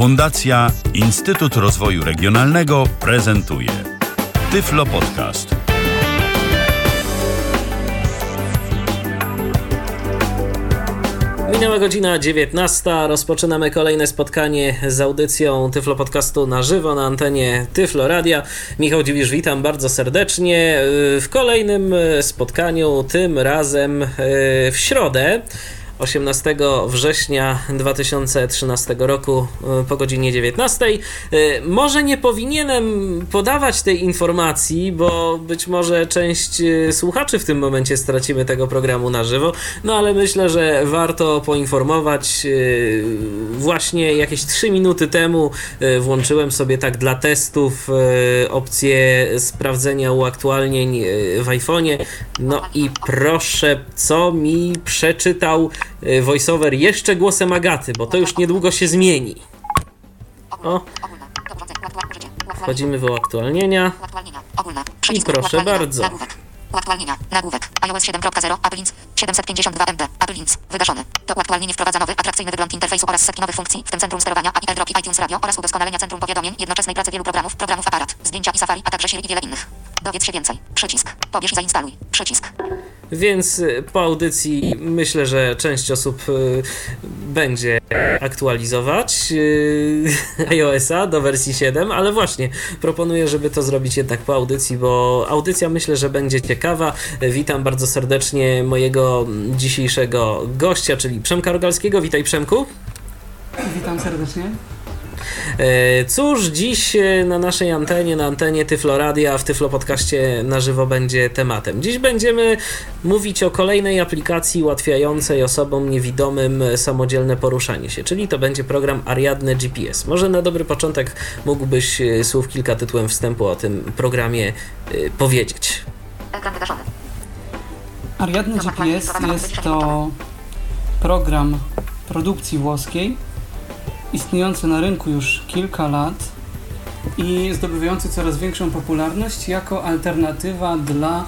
Fundacja Instytut Rozwoju Regionalnego prezentuje Tyflo Podcast. Minęła godzina 19. Rozpoczynamy kolejne spotkanie z audycją Tyflo Podcastu na żywo na antenie Tyflo Radia. Michał Dziwisz, witam bardzo serdecznie w kolejnym spotkaniu, tym razem w środę. 18 września 2013 roku e, po godzinie 19. E, może nie powinienem podawać tej informacji, bo być może część e, słuchaczy w tym momencie stracimy tego programu na żywo, no ale myślę, że warto poinformować. Właśnie jakieś 3 minuty temu włączyłem sobie tak dla testów opcję sprawdzenia uaktualnień w iPhone'ie. No i proszę, co mi przeczytał voiceover jeszcze głosem Agaty, bo to już niedługo się zmieni. O. Wchodzimy w uaktualnienia. I proszę bardzo. Uaktualnienia. Nagłówek. iOS 7.0. Apple. 752 MB. Apple Inc. Wygaszony. To uaktualnienie wprowadza nowy, atrakcyjny wygląd interfejsu oraz setki nowych funkcji, w tym centrum sterowania, API AirDrop i iTunes Radio oraz udoskonalenia centrum powiadomień, jednoczesnej pracy wielu programów, programów aparat, zdjęcia i Safari, a także Siri i wiele innych. Dowiedz się więcej. Przycisk. Pobierz i zainstaluj. Przycisk. Więc y, po audycji myślę, że część osób y, będzie aktualizować y, iOS-a do wersji 7, ale właśnie proponuję, żeby to zrobić jednak po audycji, bo audycja myślę, że będzie ciekawa. Witam bardzo serdecznie mojego dzisiejszego gościa, czyli Przemka Rogalskiego. Witaj Przemku. Witam serdecznie. E, cóż, dziś e, na naszej antenie, na antenie Tyfloradia, w Tyflo Podcaście na żywo będzie tematem. Dziś będziemy mówić o kolejnej aplikacji ułatwiającej osobom niewidomym samodzielne poruszanie się, czyli to będzie program Ariadne GPS. Może na dobry początek mógłbyś e, słów kilka tytułem wstępu o tym programie powiedzieć. Ariadne GPS jest to program produkcji włoskiej, istniejący na rynku już kilka lat i zdobywający coraz większą popularność jako alternatywa dla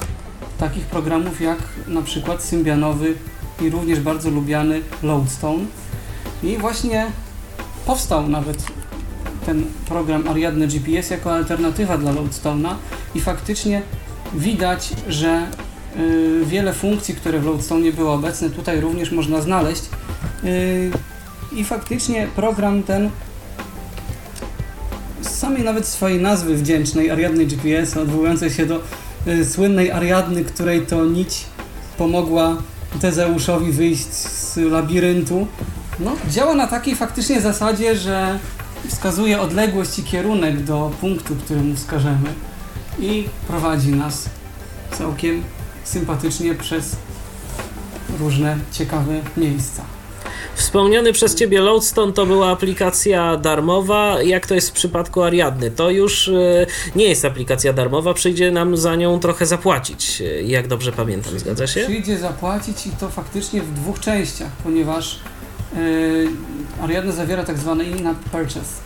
takich programów jak na przykład Symbianowy i również bardzo lubiany Loadstone. I właśnie powstał nawet ten program Ariadne GPS jako alternatywa dla Loadstone'a i faktycznie widać, że wiele funkcji, które w Loadstone były obecne, tutaj również można znaleźć. Y, i faktycznie program ten z samej nawet swojej nazwy wdzięcznej, Ariadny GPS, odwołującej się do y, słynnej Ariadny, której to nić pomogła Tezeuszowi wyjść z labiryntu, no, działa na takiej faktycznie zasadzie, że wskazuje odległość i kierunek do punktu, który mu wskażemy i prowadzi nas całkiem sympatycznie przez różne ciekawe miejsca. Wspomniany przez Ciebie Lodestone to była aplikacja darmowa. Jak to jest w przypadku Ariadny? To już e, nie jest aplikacja darmowa, przyjdzie nam za nią trochę zapłacić, e, jak dobrze pamiętam, zgadza się? Przyjdzie zapłacić i to faktycznie w dwóch częściach, ponieważ yy, Ariadna zawiera tak zwany in-app purchase,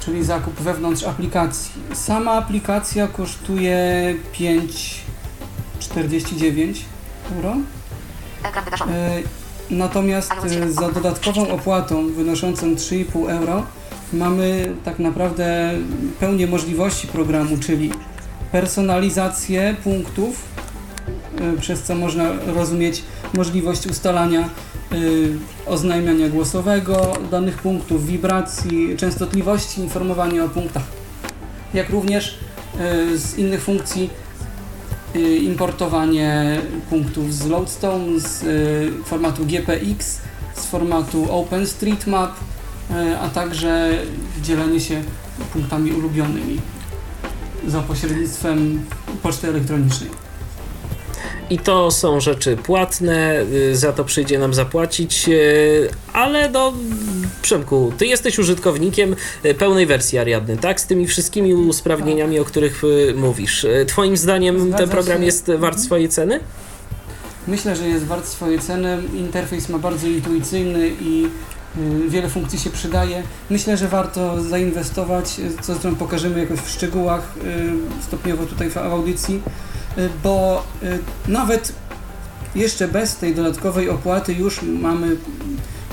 czyli zakup wewnątrz aplikacji. Sama aplikacja kosztuje 5,49 euro. Natomiast y, za dodatkową opłatą wynoszącą 3,5 euro mamy tak naprawdę pełnię możliwości programu, czyli personalizację punktów, y, przez co można rozumieć możliwość ustalania oznajmiania głosowego danych punktów, wibracji, częstotliwości, informowania o punktach, jak również z innych funkcji importowanie punktów z Lodestone, z y, formatu GPX, z formatu OpenStreetMap, y, a także dzielenie się punktami ulubionymi za pośrednictwem poczty elektronicznej. I to są rzeczy płatne, y, za to przyjdzie nam zapłacić, y, ale no, Przemku, ty jesteś użytkownikiem y, pełnej wersji Ariadny, tak? Z tymi wszystkimi usprawnieniami, o których mówisz. Twoim zdaniem Zgadza ten program się. jest wart swojej ceny? Myślę, że jest wart swojej ceny. Interfejs ma bardzo intuicyjny i wiele funkcji się przydaje. Myślę, że warto zainwestować, co zresztą pokażemy jakoś w szczegółach stopniowo tutaj w audycji. Y, bo y, nawet jeszcze bez tej dodatkowej opłaty już mamy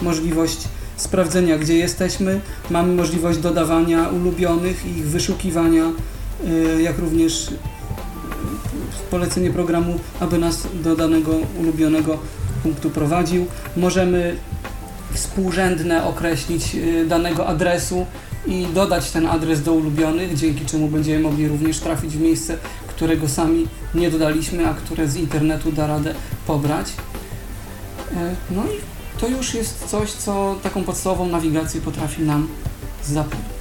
możliwość sprawdzenia, gdzie jesteśmy. Mamy możliwość dodawania ulubionych i ich wyszukiwania, y, jak również polecenie programu, aby nas do danego ulubionego punktu prowadził. Możemy współrzędne określić danego adresu i dodać ten adres do ulubionych, dzięki czemu będziemy mogli również trafić w miejsce, którego sami nie dodaliśmy, a które z internetu da radę pobrać. E, No i to już jest coś, co taką podstawową nawigację potrafi nam zapewnić.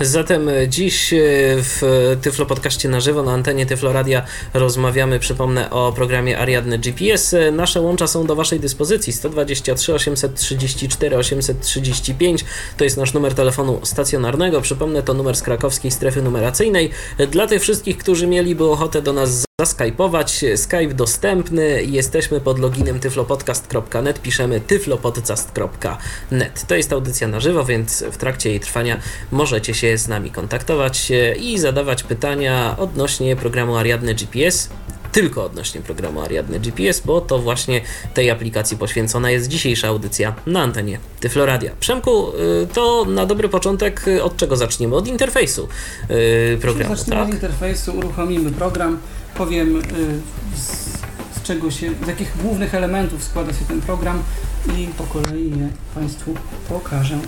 Zatem dziś e, w Tyflo Podcaście na żywo na antenie Tyflo Radia rozmawiamy, przypomnę, o programie Ariadne GPS. E, Nasze łącza są do Waszej dyspozycji 123 834 835 to jest nasz numer telefonu stacjonarnego. Przypomnę, to numer z krakowskiej strefy numeracyjnej. Dla tych wszystkich, którzy mieliby ochotę do nas zaskypować, Skype dostępny, jesteśmy pod loginem tyflopodcast.net, piszemy tyflopodcast.net. To jest audycja na żywo, więc w trakcie jej trwania możecie się z nami kontaktować e, i zadawać pytania odnośnie programu Ariadne GPS. Tylko odnośnie programu Ariadne GPS, bo to właśnie tej aplikacji poświęcona jest dzisiejsza audycja na antenie Tyfloradia. Przemku, y, to na dobry początek y, od czego zaczniemy? Od interfejsu programu, Zaczniemy tak? od interfejsu, uruchomimy program, powiem y, z, z czego się, z jakich głównych elementów składa się ten program i po kolei je Państwu pokażę. Y.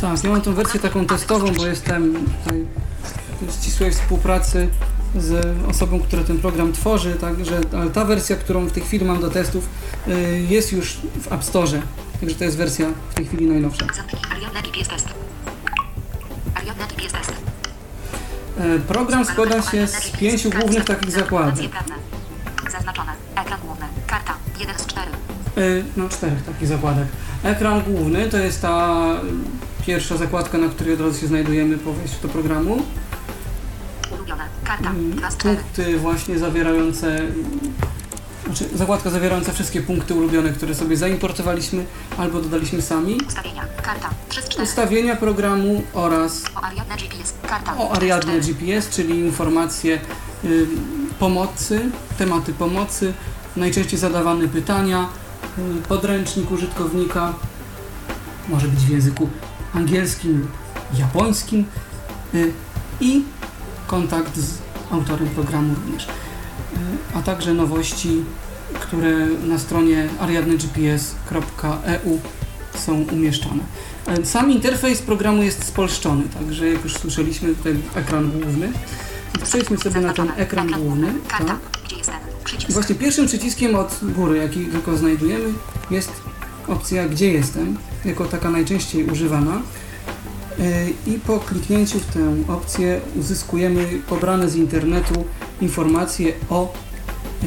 Tak, ja mam tą wersję taką testową, bo jestem tutaj w ścisłej współpracy z osobą, która ten program tworzy, także ale ta wersja, którą w tej chwili mam do testów, y, jest już w App Store. Także to jest wersja w tej chwili najnowsza. E, Program składa się z pięciu głównych takich. Zaznaczone. Ekran główny. Karta. 1 z 4. Y, No, czterech takich zakładek. Ekran główny to jest ta pierwsza zakładka, na której od razu się znajdujemy po wejściu do programu. Ulubione. Karta. Mm, 2 z 4. Punkty właśnie zawierające, znaczy zakładka zawierająca wszystkie punkty ulubione, które sobie zaimportowaliśmy albo dodaliśmy sami. Ustawienia. Karta. 3 z 4. Ustawienia programu oraz O Ariadne GPS. Karta. o 3 z Ariadne 4. GPS, czyli informacje y, pomocy, tematy pomocy, najczęściej zadawane pytania, y, podręcznik użytkownika, może być w języku angielskim lub japońskim y, i kontakt z autorem programu również. Y, a także nowości, które na stronie ariadnegps.eu są umieszczone. E, Sam interfejs programu jest spolszczony, także jak już słyszeliśmy, tutaj ekran główny. Przejdźmy sobie na ten ekran główny. Tak. Właśnie pierwszym przyciskiem od góry, jaki tylko znajdujemy, jest opcja Gdzie jestem, jako taka najczęściej używana. E, I po kliknięciu w tę opcję uzyskujemy pobrane z internetu informacje o e,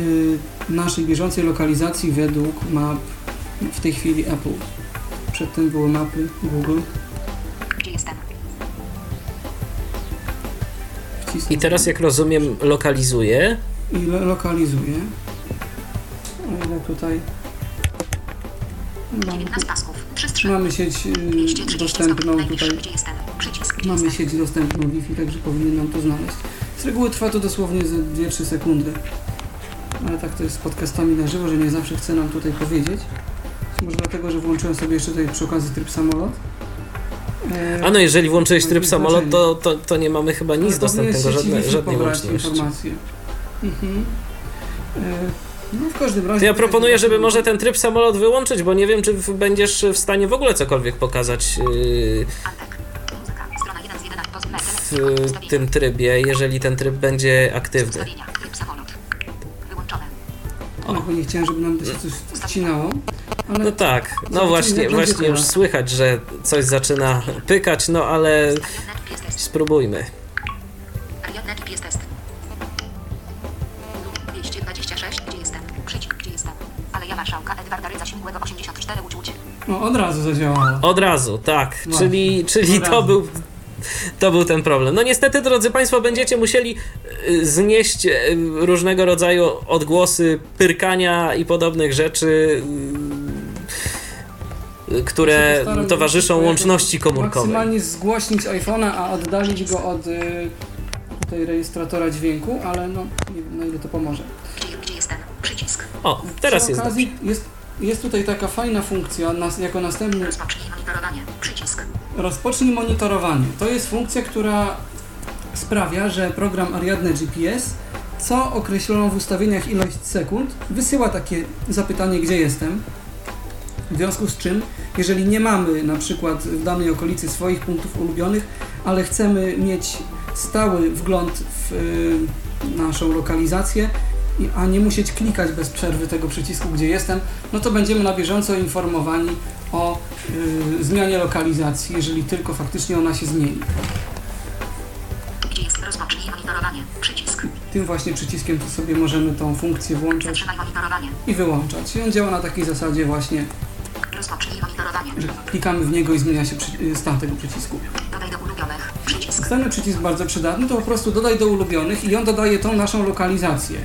naszej bieżącej lokalizacji według map w tej chwili Apple. Przedtem były mapy Google. Gdzie jestem? Wcisnę I teraz, jak rozumiem, lokalizuje. i lo- lokalizuję. O ile tutaj mamy, 19 pasków. 3 z 3. mamy sieć y, 230 dostępną tutaj, Najbliższy. Gdzie jestem? Przycisk. Gdzie mamy jestem? sieć dostępną Wi-Fi, także powinien nam to znaleźć. Z reguły trwa to dosłownie ze 2-3 sekundy. Ale tak to jest z podcastami na żywo, że nie zawsze chce nam tutaj powiedzieć. Może dlatego, że włączyłem sobie jeszcze tutaj przy okazji tryb samolot. E, A no, jeżeli włączyłeś Ma tryb jakieś samolot, znaczenie. to, to, to nie mamy chyba nic dostępnego, żadnej pobrać łączności. informacje. Mhm. E, no w każdym razie... To ja proponuję, żeby może ten tryb samolot wyłączyć, bo nie wiem, czy będziesz w stanie w ogóle cokolwiek pokazać yy, Antek. Muzyka. Strona 1 z 11. Poz- w tym trybie, jeżeli ten tryb będzie aktywny. No, bo nie chciałem, żeby nam to się coś ccinało. Ale No tak, no właśnie, właśnie już słychać, że coś zaczyna pykać, no ale spróbujmy. Ariadne GPS test. 226. Gdzie jestem? Przycisk. Gdzie jestem? Aleja Marszałka Edwarda Rydza Śmigłego 84 Łódź Łódź. no, od razu zadziałało. Od razu, tak, Właśnie, czyli, czyli od to razu. był to był ten problem. No niestety, drodzy Państwo, będziecie musieli znieść y, różnego rodzaju odgłosy pyrkania i podobnych rzeczy, y, które towarzyszą łączności komórkowej. Maksymalnie zgłośnić iPhone'a, a oddalić go od y, tutaj rejestratora dźwięku, ale no nie wiem na ile to pomoże. Gdzie, gdzie jest ten przycisk? O, teraz Przy jest okazji jest, jest tutaj taka fajna funkcja nas, jako następny Rozpocznij monitorowanie. Przycisk. Rozpocznij monitorowanie. To jest funkcja, która sprawia, że program Ariadne GPS co określoną w ustawieniach ilość sekund wysyła takie zapytanie, gdzie jestem. W związku z czym, jeżeli nie mamy na przykład w danej okolicy swoich punktów ulubionych, ale chcemy mieć stały wgląd w y, naszą lokalizację, a nie musieć klikać bez przerwy tego przycisku, gdzie jestem, no to będziemy na bieżąco informowani o y, zmianie lokalizacji, jeżeli tylko faktycznie ona się zmieni. Rozpocznij monitorowanie. Przycisk. Tym właśnie przyciskiem tu sobie możemy tą funkcję włączać i wyłączać. I on działa na takiej zasadzie właśnie, że klikamy w niego i zmienia się y, stan tego przycisku. Dodaj do ulubionych. Przycisk. Następny przycisk bardzo przydatny to po prostu dodaj do ulubionych i on dodaje tą naszą lokalizację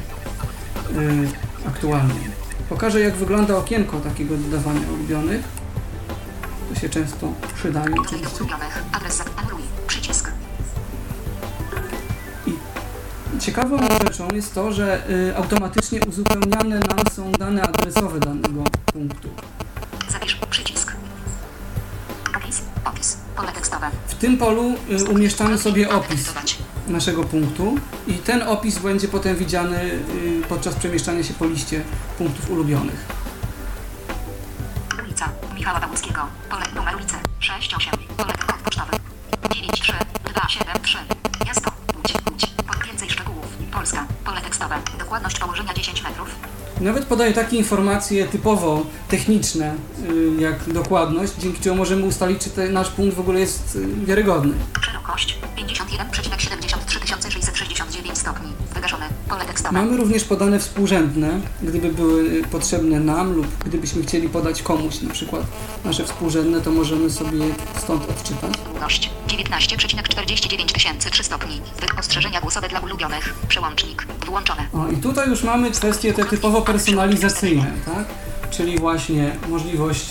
yy, aktualnie. Pokażę jak wygląda okienko takiego dodawania ulubionych. To się często przydaje Dodaj do oczywiście. Adres anuluj. Ciekawą rzeczą jest to, że y, automatycznie uzupełniane nam są dane adresowe danego punktu. Zapisz. Przycisk. Opis. Opis. Pole tekstowe. W tym polu y, umieszczamy sobie opis naszego punktu i ten opis będzie potem widziany y, podczas przemieszczania się po liście punktów ulubionych. Ulica Michała Bałuckiego. Pole numer ulicy 68. Pole kod pocztowy 93273. Miasto Łódź. Dokładność położenia 10 metrów. Nawet podaje takie informacje typowo techniczne, y, jak dokładność, dzięki czemu możemy ustalić, czy ten nasz punkt w ogóle jest y, wiarygodny. Szerokość 51,73 669 stopni. Wygaszone. Pole tekstowe. Mamy również podane współrzędne, gdyby były y, potrzebne nam lub gdybyśmy chcieli podać komuś na przykład nasze współrzędne, to możemy sobie stąd odczytać. Długość 19,49 3 stopni. Wy- Ostrzeżenia głosowe dla ulubionych. Przełącznik. Włączone. O, i tutaj już mamy kwestie te typowo personalizacyjne, tak? Czyli właśnie możliwość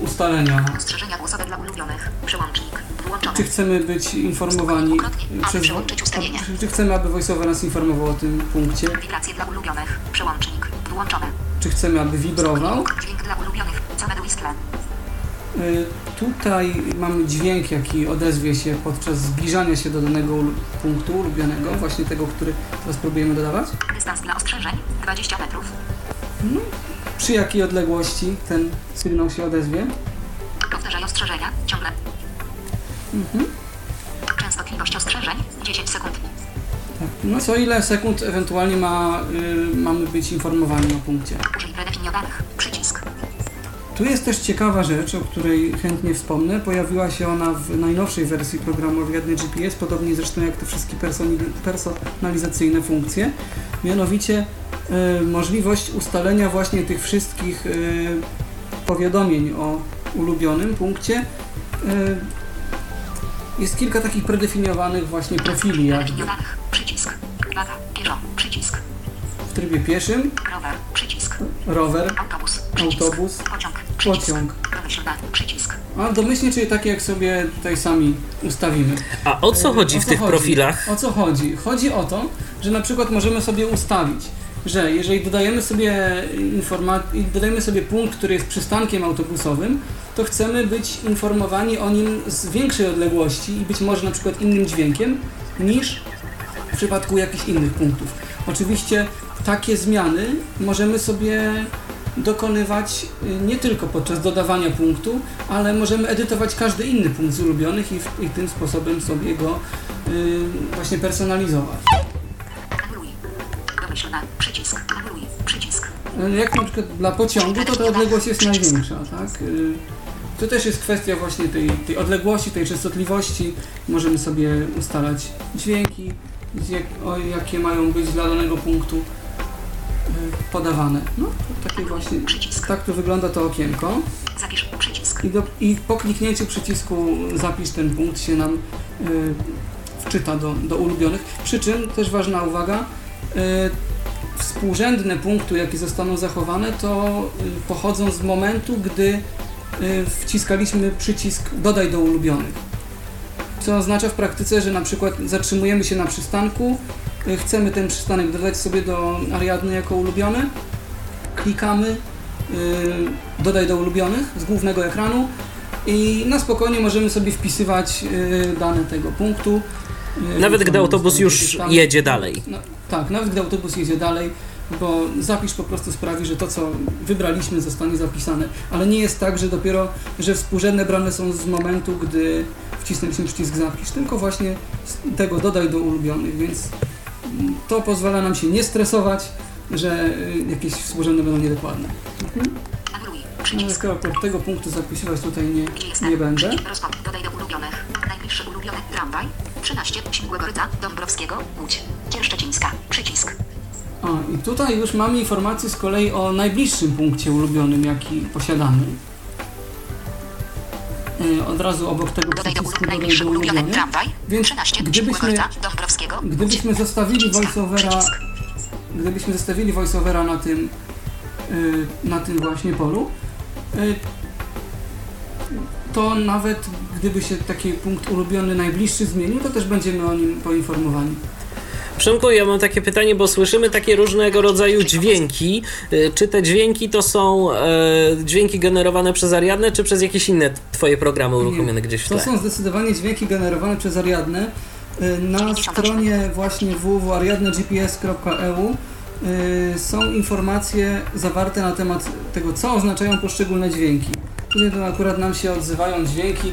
ustalenia, Ostrzeżenia głosowe dla ulubionych. Przełącznik. Włączone. czy chcemy być informowani przez... przełączyć ustawienia. Czy, chcemy, aby VoiceOver nas informował o tym punkcie, Wibracje dla ulubionych. Przełącznik. Włączone. czy chcemy, aby wibrował. Dźwięk dla ulubionych. Całe Whistler. Y, Tutaj mamy dźwięk, jaki odezwie się podczas zbliżania się do danego punktu ulubionego, właśnie tego, który teraz próbujemy dodawać. Dystans dla ostrzeżeń 20 metrów. Przy jakiej odległości ten sygnał się odezwie. Powtarzaj ostrzeżenia. Ciągle. Częstotliwość ostrzeżeń 10 sekund. Tak. No co ile sekund ewentualnie ma, y, mamy być informowani o punkcie. Użyj predefiniowanych. Przycisk. Tu jest też ciekawa rzecz, o której chętnie wspomnę. Pojawiła się ona w najnowszej wersji programu Ariadne GPS, podobnie zresztą jak te wszystkie personalizacyjne funkcje. Mianowicie y, możliwość ustalenia właśnie tych wszystkich y, powiadomień o ulubionym punkcie. Y, jest kilka takich predefiniowanych właśnie profili, jak Predefiniowanych. Przycisk. Pieszo. Przycisk. w trybie pieszym, Rower. Przycisk. rower, Autobus. Przycisk. Autobus. Pociąg. Pociąg. Przycisk. a domyślnie, czyli takie jak sobie tutaj sami ustawimy. A o co chodzi O w co tych chodzi? profilach? O co chodzi? Chodzi o to, że na przykład możemy sobie ustawić, że jeżeli dodajemy sobie informa- dodajemy sobie punkt, który jest przystankiem autobusowym, to chcemy być informowani o nim z większej odległości i być może na przykład innym dźwiękiem niż w przypadku jakichś innych punktów. Oczywiście takie zmiany możemy sobie dokonywać y, nie tylko podczas dodawania punktu, ale możemy edytować każdy inny punkt z ulubionych i, w, i tym sposobem sobie go y, właśnie personalizować. Przycisk. Przycisk. Y, Jak na przykład dla pociągu, to ta odległość jest największa, tak? Y, To też jest kwestia właśnie tej, tej odległości, tej częstotliwości. Możemy sobie ustalać dźwięki, jak, o, jakie mają być dla danego punktu podawane. No, to takie właśnie, Przycisk. tak tu wygląda to okienko. Zapisz. Przycisk. I, do, I po kliknięciu przycisku zapisz ten punkt się nam y, wczyta do, do ulubionych. Przy czym też ważna uwaga, y, współrzędne punkty, jakie zostaną zachowane, to y, pochodzą z momentu, gdy y, wciskaliśmy przycisk dodaj do ulubionych. co oznacza w praktyce, że na przykład zatrzymujemy się na przystanku, y, chcemy ten przystanek dodać sobie do Ariadny jako ulubiony, klikamy y, dodaj do ulubionych z głównego ekranu i na spokojnie możemy sobie wpisywać y, dane tego punktu. Nawet gdy autobus już tam. jedzie dalej. No, tak, nawet gdy autobus jedzie dalej, bo zapisz po prostu sprawi, że to, co wybraliśmy, zostanie zapisane. Ale nie jest tak, że dopiero, że współrzędne brane są z momentu, gdy wcisnęliśmy przycisk zapisz, tylko właśnie tego dodaj do ulubionych, więc to pozwala nam się nie stresować, że y, jakieś współrzędne będą niedokładne. Anuluj. No, Przycisk. skoro pod tego punktu zapisywać tutaj nie, nie będę. Dodaj do ulubionych. Najbliższy ulubiony. Tramwaj. 13. Śmigłego Rydza. Dąbrowskiego. Łódź. Cielszczycińska. Przycisk. O, i tutaj już mamy informację z kolei o najbliższym punkcie ulubionym, jaki posiadamy. Y, Od razu obok tego przycisku dodaj do ulubiony. ulubiony. Tramwaj. Więc 13. Śmigłego gdybyśmy, Gdybyśmy zostawili voiceovera, gdybyśmy zostawili voiceovera na tym, y, na tym właśnie polu, y, to nawet gdyby się taki punkt ulubiony najbliższy zmienił, to też będziemy o nim poinformowani. Przemku, ja mam takie pytanie, bo słyszymy takie różnego rodzaju dźwięki. Y, Czy te dźwięki to są e, dźwięki generowane przez Ariadnę, czy przez jakieś inne twoje programy uruchomione gdzieś w To tle? są zdecydowanie dźwięki generowane przez Ariadnę. Na stronie właśnie www.ariadnegps.eu y, są informacje zawarte na temat tego, co oznaczają poszczególne dźwięki. Tutaj to akurat nam się odzywają dźwięki y,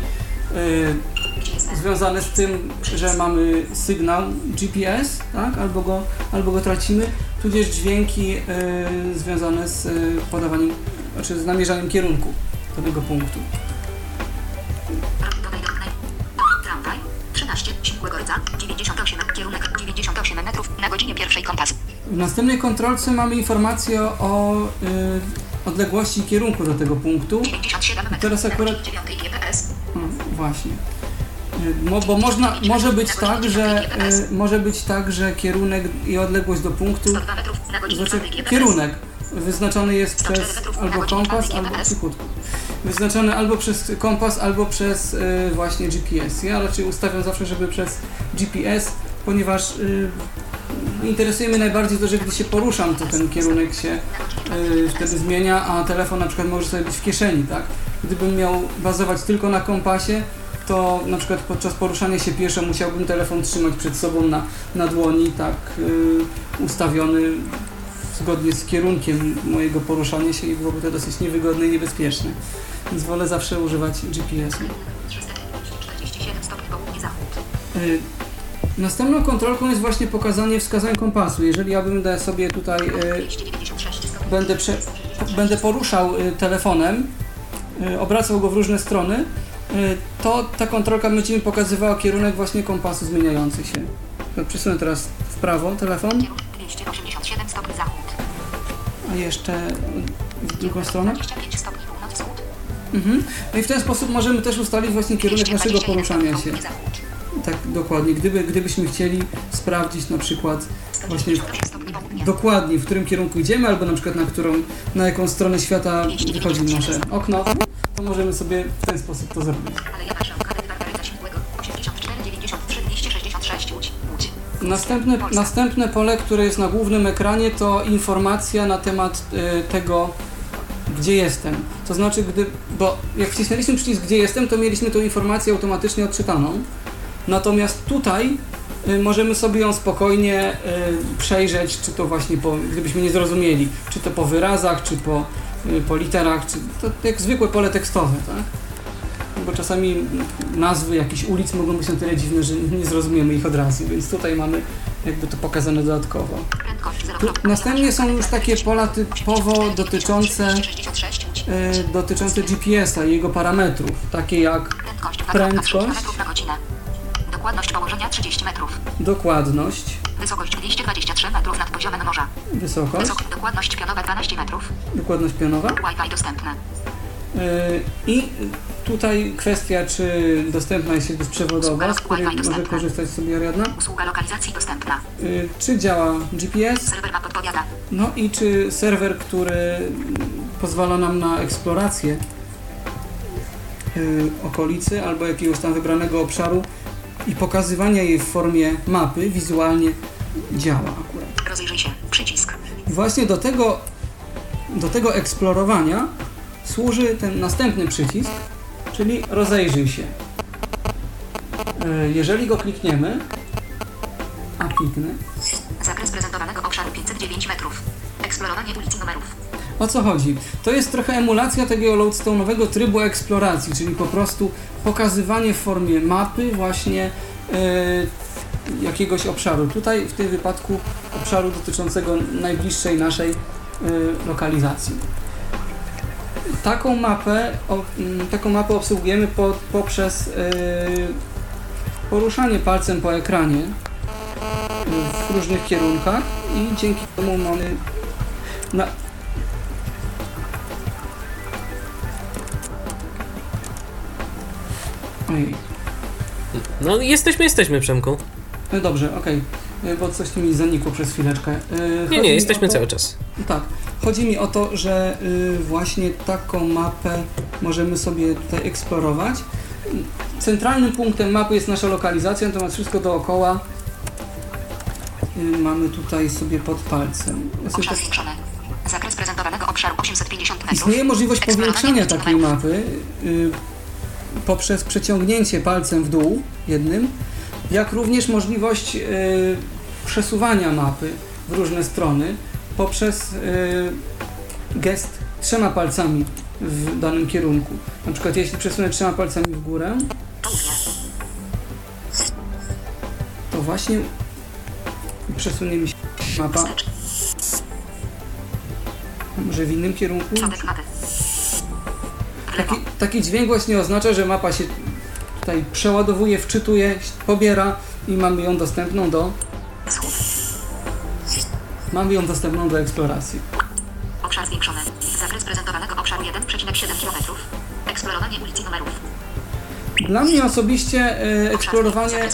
związane z tym, że mamy sygnał GPS, tak? albo, go, albo go tracimy, tudzież dźwięki y, związane z podawaniem, znaczy z namierzaniem kierunku danego punktu. 13. Śmigłego Rydza. 98. Kierunek 98 metrów. Na godzinie pierwszej kompas. W następnej kontrolce mamy informację o y, odległości i kierunku do tego punktu. 97 metrów. teraz akurat- godzinie 9 GPS. No, właśnie. Y, Mo, bo można, może być tak, że y, może być tak, że kierunek i odległość do punktu, 102 metrów. Na godzinie znaczy 5 GPS. kierunek wyznaczony jest przez albo kompas, albo cichutko. Wyznaczony albo przez kompas, albo przez y, właśnie GPS. Ja raczej ustawiam zawsze, żeby przez GPS, ponieważ y, interesuje mnie najbardziej to, że gdy się poruszam, to ten kierunek się y, wtedy zmienia, a telefon na przykład może sobie być w kieszeni, tak? Gdybym miał bazować tylko na kompasie, to na przykład podczas poruszania się pieszo musiałbym telefon trzymać przed sobą na, na dłoni, tak y, ustawiony zgodnie z kierunkiem mojego poruszania się i byłoby to dosyć niewygodne i niebezpieczne. Więc wolę zawsze używać GPS-u. 347 stopni południe zachód. Y, Następną kontrolką jest właśnie pokazanie wskazań kompasu. Jeżeli ja bym sobie tutaj 296 stopni. będę, prze, będę poruszał y, telefonem, y, obracał go w różne strony, y, to ta kontrolka będzie mi pokazywała kierunek właśnie kompasu zmieniający się. Przesunę teraz w prawo telefon, Kierunek 287 stopni zachód. A jeszcze w drugą stronę. 25 stopni północ-wschód. Mhm. No i w ten sposób możemy też ustalić właśnie kierunek naszego 221 poruszania się. Tak, dokładnie. Gdyby, gdybyśmy chcieli sprawdzić na przykład właśnie 198 stopni południe. dokładnie w którym kierunku idziemy, albo na przykład na którą, na jaką stronę świata wychodzi nasze okno, to możemy sobie w ten sposób to zrobić. Następne, następne pole, które jest na głównym ekranie, to informacja na temat e, tego, gdzie jestem. To znaczy, gdy, bo jak wcisnęliśmy przycisk gdzie jestem, to mieliśmy tą informację automatycznie odczytaną. Natomiast tutaj y, możemy sobie ją spokojnie y, przejrzeć, czy to właśnie po, gdybyśmy nie zrozumieli, czy to po wyrazach, czy po, y, po literach, czy to jak zwykłe pole tekstowe, tak? Bo czasami nazwy jakichś ulic mogą być na tyle dziwne, że nie zrozumiemy ich od razu, więc tutaj mamy jakby to pokazane dodatkowo. Prędkość 0. Tu, następnie są już takie pola typowo dotyczące, 266 Łódź. y, dotyczące GPS-a i jego parametrów, takie jak Prędkość 2,3 Prędkość. km na godzinę. Dokładność położenia 30 metrów. dokładność, Wysokość 223 metrów nad poziomem morza. wysokość, Wysok dokładność pionowa 12 metrów. dokładność pionowa. Wi-Fi dostępne. Yy, I tutaj kwestia, czy dostępna jest sieć bezprzewodowa, z której może korzystać sobie Ariadna, Usługa lokalizacji dostępna. Yy, czy działa GPS, Serwer map podpowiada. no i czy serwer, który pozwala nam na eksplorację yy, okolicy albo jakiegoś tam wybranego obszaru, i pokazywania jej w formie mapy wizualnie działa akurat. Rozejrzyj się. Przycisk. I właśnie do tego, do tego eksplorowania służy ten następny przycisk, czyli rozejrzyj się. E, Jeżeli go klikniemy, a kliknę, Zakres prezentowanego obszaru 509 metrów. Eksplorowanie ulic i numerów. O co chodzi? To jest trochę emulacja tego loadstone'owego trybu eksploracji, czyli po prostu pokazywanie w formie mapy właśnie e, jakiegoś obszaru. Tutaj w tym wypadku obszaru dotyczącego najbliższej naszej e, lokalizacji. Taką mapę, o, m, taką mapę obsługujemy po, poprzez e, poruszanie palcem po ekranie e, w różnych kierunkach i dzięki temu mamy na. No jesteśmy, jesteśmy, Przemku. No dobrze, okej. Y, Bo coś tu mi zanikło przez chwileczkę. Y, chodzi Nie, nie, jesteśmy to- cały czas. Tak. Chodzi mi o to, że y, właśnie taką mapę możemy sobie tutaj eksplorować. Centralnym punktem mapy jest nasza lokalizacja, natomiast wszystko dookoła y, mamy tutaj sobie pod palcem. Ja sobie Obszar tak zwiększony. Zakres prezentowanego obszaru 850 metrów. Istnieje możliwość i takiej mapy y, poprzez przeciągnięcie palcem w dół jednym, jak również możliwość y, przesuwania mapy w różne strony poprzez y, gest trzema palcami w danym kierunku. Na przykład jeśli przesunę trzema palcami w górę, to właśnie przesunie mi się mapa może w innym kierunku. Taki, taki dźwięk właśnie oznacza, że mapa się tutaj przeładowuje, wczytuje, pobiera i mamy ją dostępną do. Mamy ją dostępną do eksploracji. Obszar zwiększony. Zakres prezentowanego obszaru 1,7 km. Eksplorowanie ulic i numerów. Dla mnie osobiście e, eksplorowanie,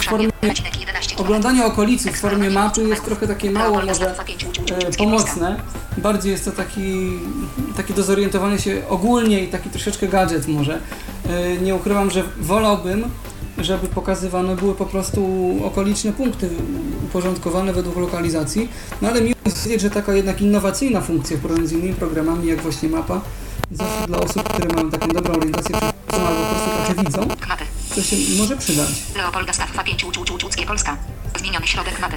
w formie 1,11 km. oglądanie okolicy w formie mapy jest trochę takie mało może e, pomocne. Bardziej jest to taki, taki do zorientowania się ogólnie i taki troszeczkę gadżet może. E, Nie ukrywam, że wolałbym, żeby pokazywane były po prostu okoliczne punkty uporządkowane według lokalizacji, no ale miło jest wiedzieć, że taka jednak innowacyjna funkcja w porównaniu z innymi programami jak właśnie mapa zawsze dla osób, które mają taką dobrą orientację czy albo po prostu trochę widzą, Mapy. to się może przydać. Leopolda Staffa 5 Łucz, Łucz, Łucz, Łódzkie, Polska. Zmieniony środek mapy.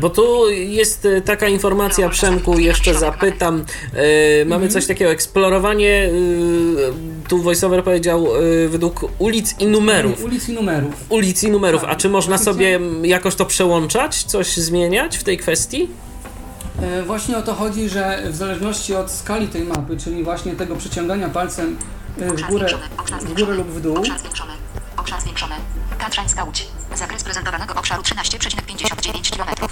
Bo tu jest e, taka informacja, Przemku, jeszcze zapytam. E, mamy coś takiego, eksplorowanie, e, tu voiceover powiedział, e, według ulic i numerów. Ulic i numerów. Ulic i numerów, a czy można sobie jakoś to przełączać, coś zmieniać w tej kwestii? E, Właśnie o to chodzi, że w zależności od skali tej mapy, czyli właśnie tego przeciągania palcem e, w górę, w górę zwiększony. lub w dół, Tatrzańska Łódź. Zakres prezentowanego obszaru 13,59 km.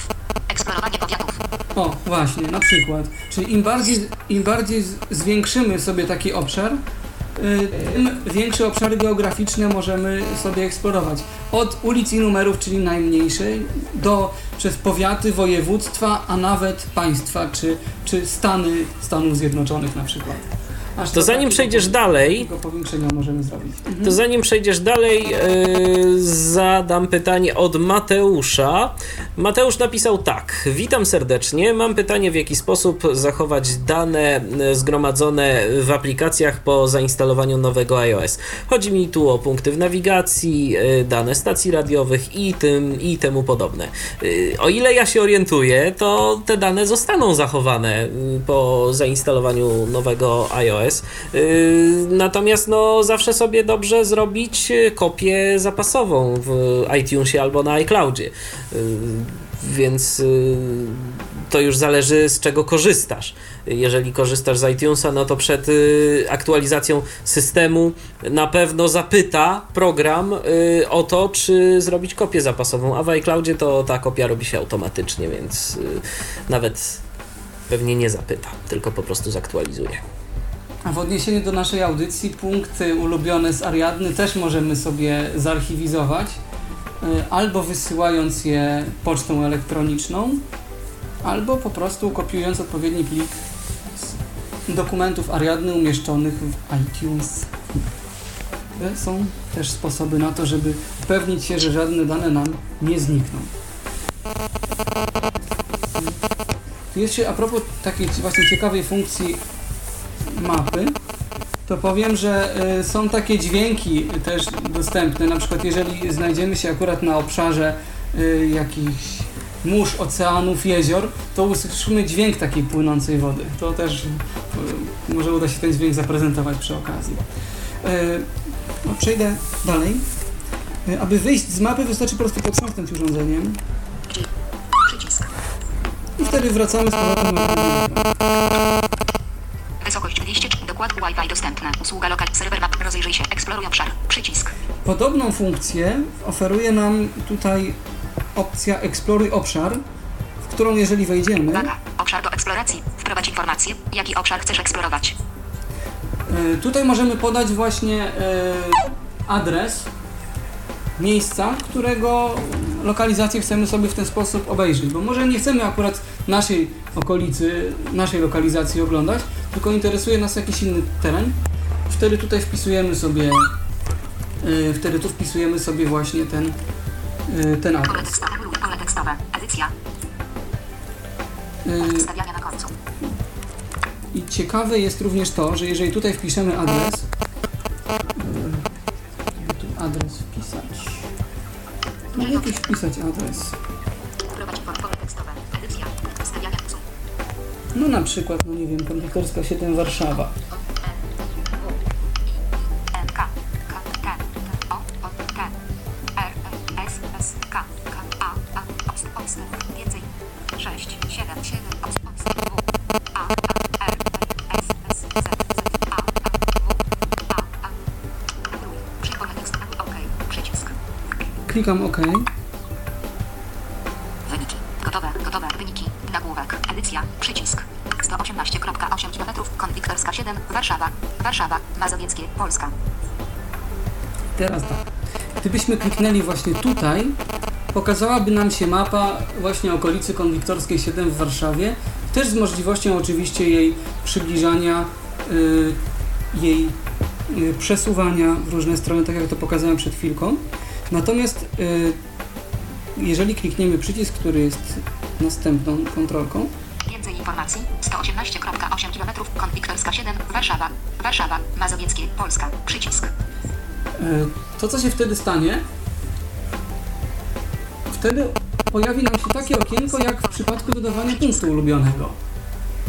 Eksplorowanie powiatów. o właśnie, na przykład, czyli im bardziej, im bardziej zwiększymy sobie taki obszar, y, tym większe obszary geograficzne możemy sobie eksplorować. Od ulic i numerów, czyli najmniejszej, do przez powiaty, województwa, a nawet państwa, czy, czy Stany Stanów Zjednoczonych na przykład. To zanim takiego- przejdziesz dalej, powiększenia możemy zrobić. Mhm. To zanim przejdziesz dalej, yy, zadam pytanie od Mateusza. Mateusz napisał tak. Witam serdecznie. Mam pytanie, w jaki sposób zachować dane yy, zgromadzone w aplikacjach po zainstalowaniu nowego iOS. Chodzi mi tu o punkty w nawigacji, yy, dane stacji radiowych i, tym, i temu podobne. O ile ja się orientuję, to te dane zostaną zachowane po zainstalowaniu nowego iOS. Yy, Natomiast no, zawsze sobie dobrze zrobić yy, kopię zapasową w iTunesie albo na iCloudzie. Yy, Więc to już zależy z czego korzystasz. Jeżeli korzystasz z iTunesa, no to przed aktualizacją systemu na pewno zapyta program o to, czy zrobić kopię zapasową, a w iCloudzie to ta kopia robi się automatycznie, więc nawet pewnie nie zapyta, tylko po prostu zaktualizuje. W odniesieniu do naszej audycji, punkty ulubione z Ariadny też możemy sobie zarchiwizować, y, albo wysyłając je pocztą elektroniczną, albo po prostu kopiując odpowiedni plik z dokumentów Ariadny umieszczonych w iTunes. są też sposoby na to, żeby upewnić się, że żadne dane nam nie znikną. Jeszcze a propos takiej właśnie ciekawej funkcji mapy, to powiem, że y, są takie dźwięki też dostępne. Na przykład, jeżeli znajdziemy się akurat na obszarze y, jakichś mórz, oceanów, jezior, to usłyszymy dźwięk takiej płynącej wody. To też y, może uda się ten dźwięk zaprezentować przy okazji. No, przejdę dalej. Aby wyjść z mapy, wystarczy po prostu potrząsnąć urządzeniem i wtedy wracamy z powrotem na 200. Dokład Wi-Fi dostępne. Usługa lokal. Serwer map. Rozejrzyj się. Eksploruj obszar. Przycisk. Podobną funkcję oferuje nam tutaj opcja Eksploruj obszar, w którą jeżeli wejdziemy, Uwaga. Obszar do eksploracji. Wprowadź informację. Jaki obszar chcesz eksplorować. e, tutaj możemy podać właśnie e, adres miejsca, którego lokalizację chcemy sobie w ten sposób obejrzeć, bo może nie chcemy akurat naszej okolicy, naszej lokalizacji oglądać, tylko interesuje nas jakiś inny teren. Wtedy tutaj wpisujemy sobie e, wtedy tu wpisujemy sobie właśnie ten, e, ten adres. tekstowe. Pole tekstowe. Edycja. Końcu. I ciekawe jest również to, że jeżeli tutaj wpiszemy adres, adres wpisać. No jakiś wpisać adres. No na przykład, no nie wiem, kondytorska 7 Warszawa. Klikam OK. Wyniki. Gotowe. Gotowe. Wyniki. Nagłówek. Edycja. Przycisk. 118.8 km. Konwiktorska 7. Warszawa. Warszawa. Mazowieckie. Polska. Teraz tak. Gdybyśmy kliknęli właśnie tutaj, pokazałaby nam się mapa właśnie okolicy Konwiktorskiej 7 w Warszawie, też z możliwością oczywiście jej przybliżania, y, jej y, przesuwania w różne strony, tak jak to pokazałem przed chwilką. Natomiast jeżeli klikniemy przycisk, który jest następną kontrolką, Więcej informacji. 118.8 km. Konwiktorska 7. Warszawa. Warszawa. Mazowieckie. Polska. Przycisk. E, To, co się wtedy stanie, wtedy pojawi nam się takie okienko, jak w przypadku dodawania punktu ulubionego,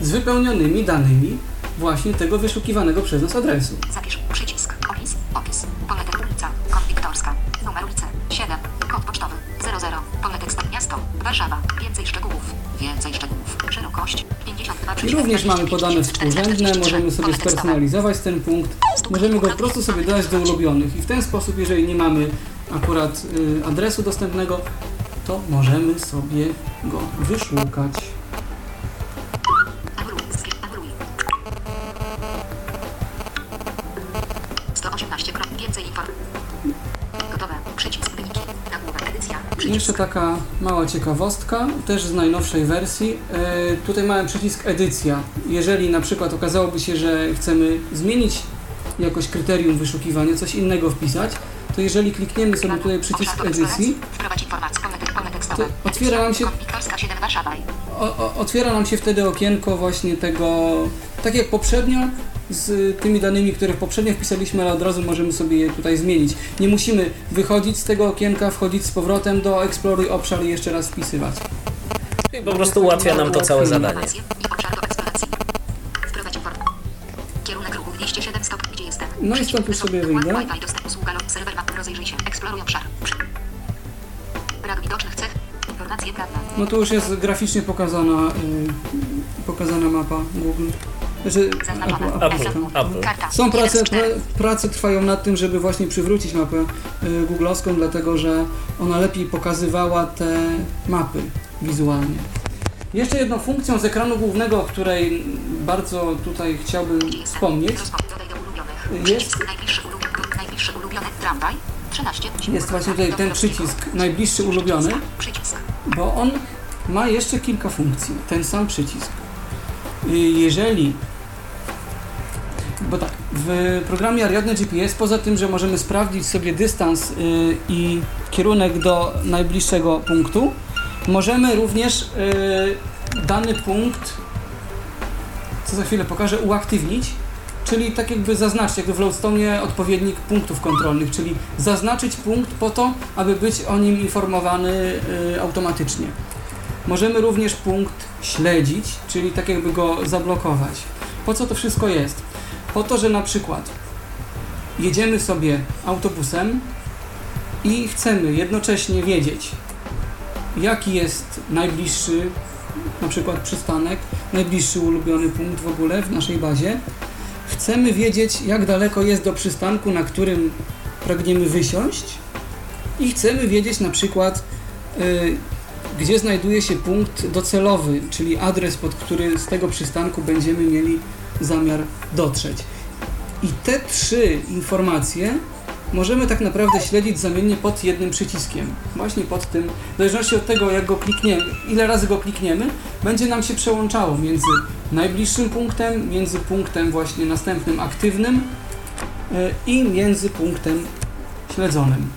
z wypełnionymi danymi właśnie tego wyszukiwanego przez nas adresu. Również mamy podane współrzędne, możemy sobie spersonalizować ten punkt, możemy go po prostu sobie dodać do ulubionych i w ten sposób, jeżeli nie mamy akurat y, adresu dostępnego, to możemy sobie go wyszukać. Jeszcze taka mała ciekawostka, też z najnowszej wersji. E, tutaj mamy przycisk edycja. Jeżeli na przykład okazałoby się, że chcemy zmienić jakoś kryterium wyszukiwania, coś innego wpisać, to jeżeli klikniemy sobie tutaj przycisk edycji. To otwiera nam się- Konwiktorska 7. Warszawa. o, o, otwiera nam się wtedy okienko właśnie tego, tak jak poprzednio, z tymi danymi, które poprzednio wpisaliśmy, ale od razu możemy sobie je tutaj zmienić. Nie musimy wychodzić z tego okienka, wchodzić z powrotem do Exploruj obszar i jeszcze raz wpisywać. I po prostu ułatwia nam to całe zadanie. Informacje i obszar do eksploracji. Wprowadź informację. Kierunek ruchu 207 stop. Gdzie jestem? No i stąd już sobie wyjdę. No tu już jest graficznie pokazana, y, pokazana mapa Google. Znaczy, Zaznaczone. Apple, Apple, Apple. Apple. Karta. Są prace, 1 z 4. pra, prace trwają nad tym, żeby właśnie przywrócić mapę y, googlowską, dlatego że ona lepiej pokazywała te mapy wizualnie. Jeszcze jedną funkcją z ekranu głównego, o której bardzo tutaj chciałbym wspomnieć. Jest- Przycisk najbliższy ulubiony. Najbliższy ulubiony. Tramwaj. 13. jest właśnie tutaj ten przycisk najbliższy ulubiony, Przycisk. bo on ma jeszcze kilka funkcji, ten sam przycisk. Y, Jeżeli bo tak, w programie Ariadne GPS, poza tym, że możemy sprawdzić sobie dystans y, i kierunek do najbliższego punktu, możemy również y, dany punkt, co za chwilę pokażę, uaktywnić, czyli tak jakby zaznaczyć, jakby w Loadstone odpowiednik punktów kontrolnych, czyli zaznaczyć punkt po to, aby być o nim informowany y, automatycznie. Możemy również punkt śledzić, czyli tak jakby go zablokować. Po co to wszystko jest? Po to, że na przykład jedziemy sobie autobusem i chcemy jednocześnie wiedzieć, jaki jest najbliższy na przykład przystanek, najbliższy ulubiony punkt w ogóle w naszej bazie. Chcemy wiedzieć, jak daleko jest do przystanku, na którym pragniemy wysiąść i chcemy wiedzieć na przykład, yy, gdzie znajduje się punkt docelowy, czyli adres, pod który z tego przystanku będziemy mieli zamiar dotrzeć. I te trzy informacje możemy tak naprawdę śledzić zamiennie pod jednym przyciskiem. Właśnie pod tym, w zależności od tego, jak go klikniemy, ile razy go klikniemy, będzie nam się przełączało między najbliższym punktem, między punktem właśnie następnym aktywnym e, i między punktem śledzonym.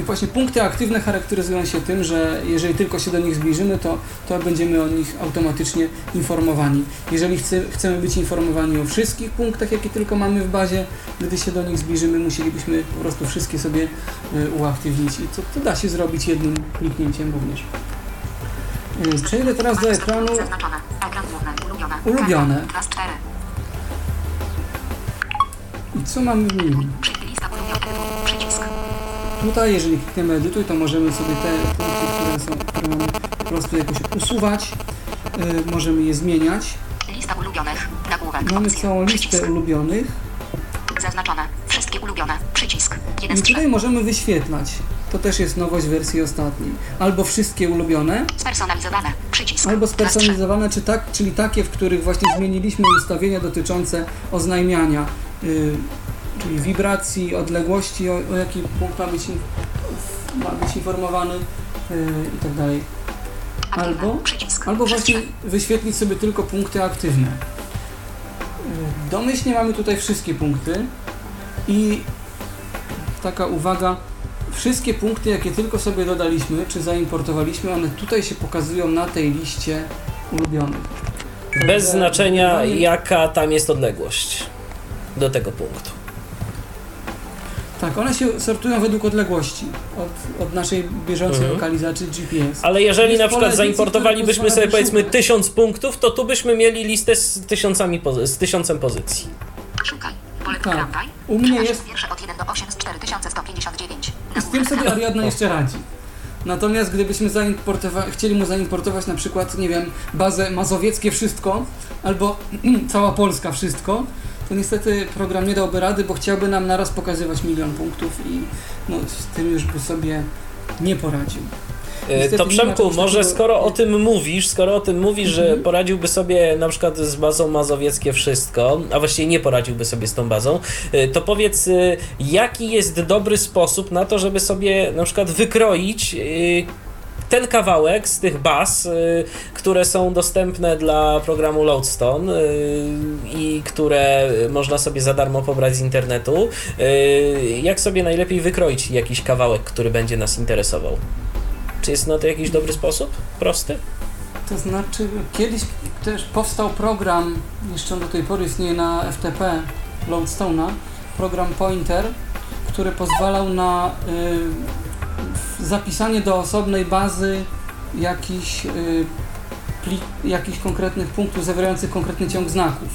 I właśnie punkty aktywne charakteryzują się tym, że jeżeli tylko się do nich zbliżymy, to, to będziemy o nich automatycznie informowani. Jeżeli chce, chcemy być informowani o wszystkich punktach, jakie tylko mamy w bazie, gdy się do nich zbliżymy, musielibyśmy po prostu wszystkie sobie y, uaktywnić. I to, to da się zrobić jednym kliknięciem również. Y, przejdę teraz do ekranu ulubione. I co mamy w nim? Tutaj, jeżeli klikniemy edytuj, to możemy sobie te punkty, które są, które mamy po prostu jakoś usuwać, yy, możemy je zmieniać. Lista ulubionych. Nagłówek. Mamy opcje, całą listę przycisk. ulubionych Zaznaczone. Wszystkie ulubione. Przycisk. Jeden i tutaj możemy wyświetlać. To też jest nowość w wersji ostatniej. Albo wszystkie ulubione, Spersonalizowane. Przycisk. albo spersonalizowane, czy tak, czyli takie, w których właśnie zmieniliśmy ustawienia dotyczące oznajmiania, yy, czyli wibracji, odległości, o, o jaki punkt ma być, ma być informowany yy, i tak. Albo, albo właśnie wyświetlić sobie tylko punkty aktywne. Yy, Domyślnie mamy tutaj wszystkie punkty i taka uwaga, wszystkie punkty, jakie tylko sobie dodaliśmy, czy zaimportowaliśmy, one tutaj się pokazują na tej liście ulubionych. Bez znaczenia, jaka tam jest odległość do tego punktu. Tak, one się sortują według odległości od, od naszej bieżącej Mhm. lokalizacji GPS. Ale jeżeli Jest na przykład zaimportowalibyśmy sobie powiedzmy tysiąc punktów, to tu byśmy mieli listę z tysiącami pozy- z tysiącem pozycji. Szukaj. Pole Tak. U mnie jest- od 1 do 8 z 4159. I z tym sobie Ariadna jeszcze radzi. Natomiast gdybyśmy zaimportowa- chcieli mu zaimportować na przykład, nie wiem, bazę mazowieckie wszystko, albo cała Polska wszystko, niestety program nie dałby rady, bo chciałby nam naraz pokazywać milion punktów i no, z tym już by sobie nie poradził. E, Niestety To Przemku, może takiego- skoro o tym mówisz, skoro o tym mówisz, że Mhm. poradziłby sobie na przykład z bazą mazowieckie wszystko, a właściwie nie poradziłby sobie z tą bazą, e, to powiedz, e, jaki jest dobry sposób na to, żeby sobie na przykład wykroić ten kawałek z tych baz, y, które są dostępne dla programu Loadstone y, i które można sobie za darmo pobrać z internetu, y, jak sobie najlepiej wykroić jakiś kawałek, który będzie nas interesował? Czy jest na to jakiś dobry sposób? Prosty? To znaczy, kiedyś też powstał program, jeszcze do tej pory istnieje na FTP Loadstone'a, program Pointer, który pozwalał na y, zapisanie do osobnej bazy jakichś, y, pli, jakichś konkretnych punktów zawierających konkretny ciąg znaków.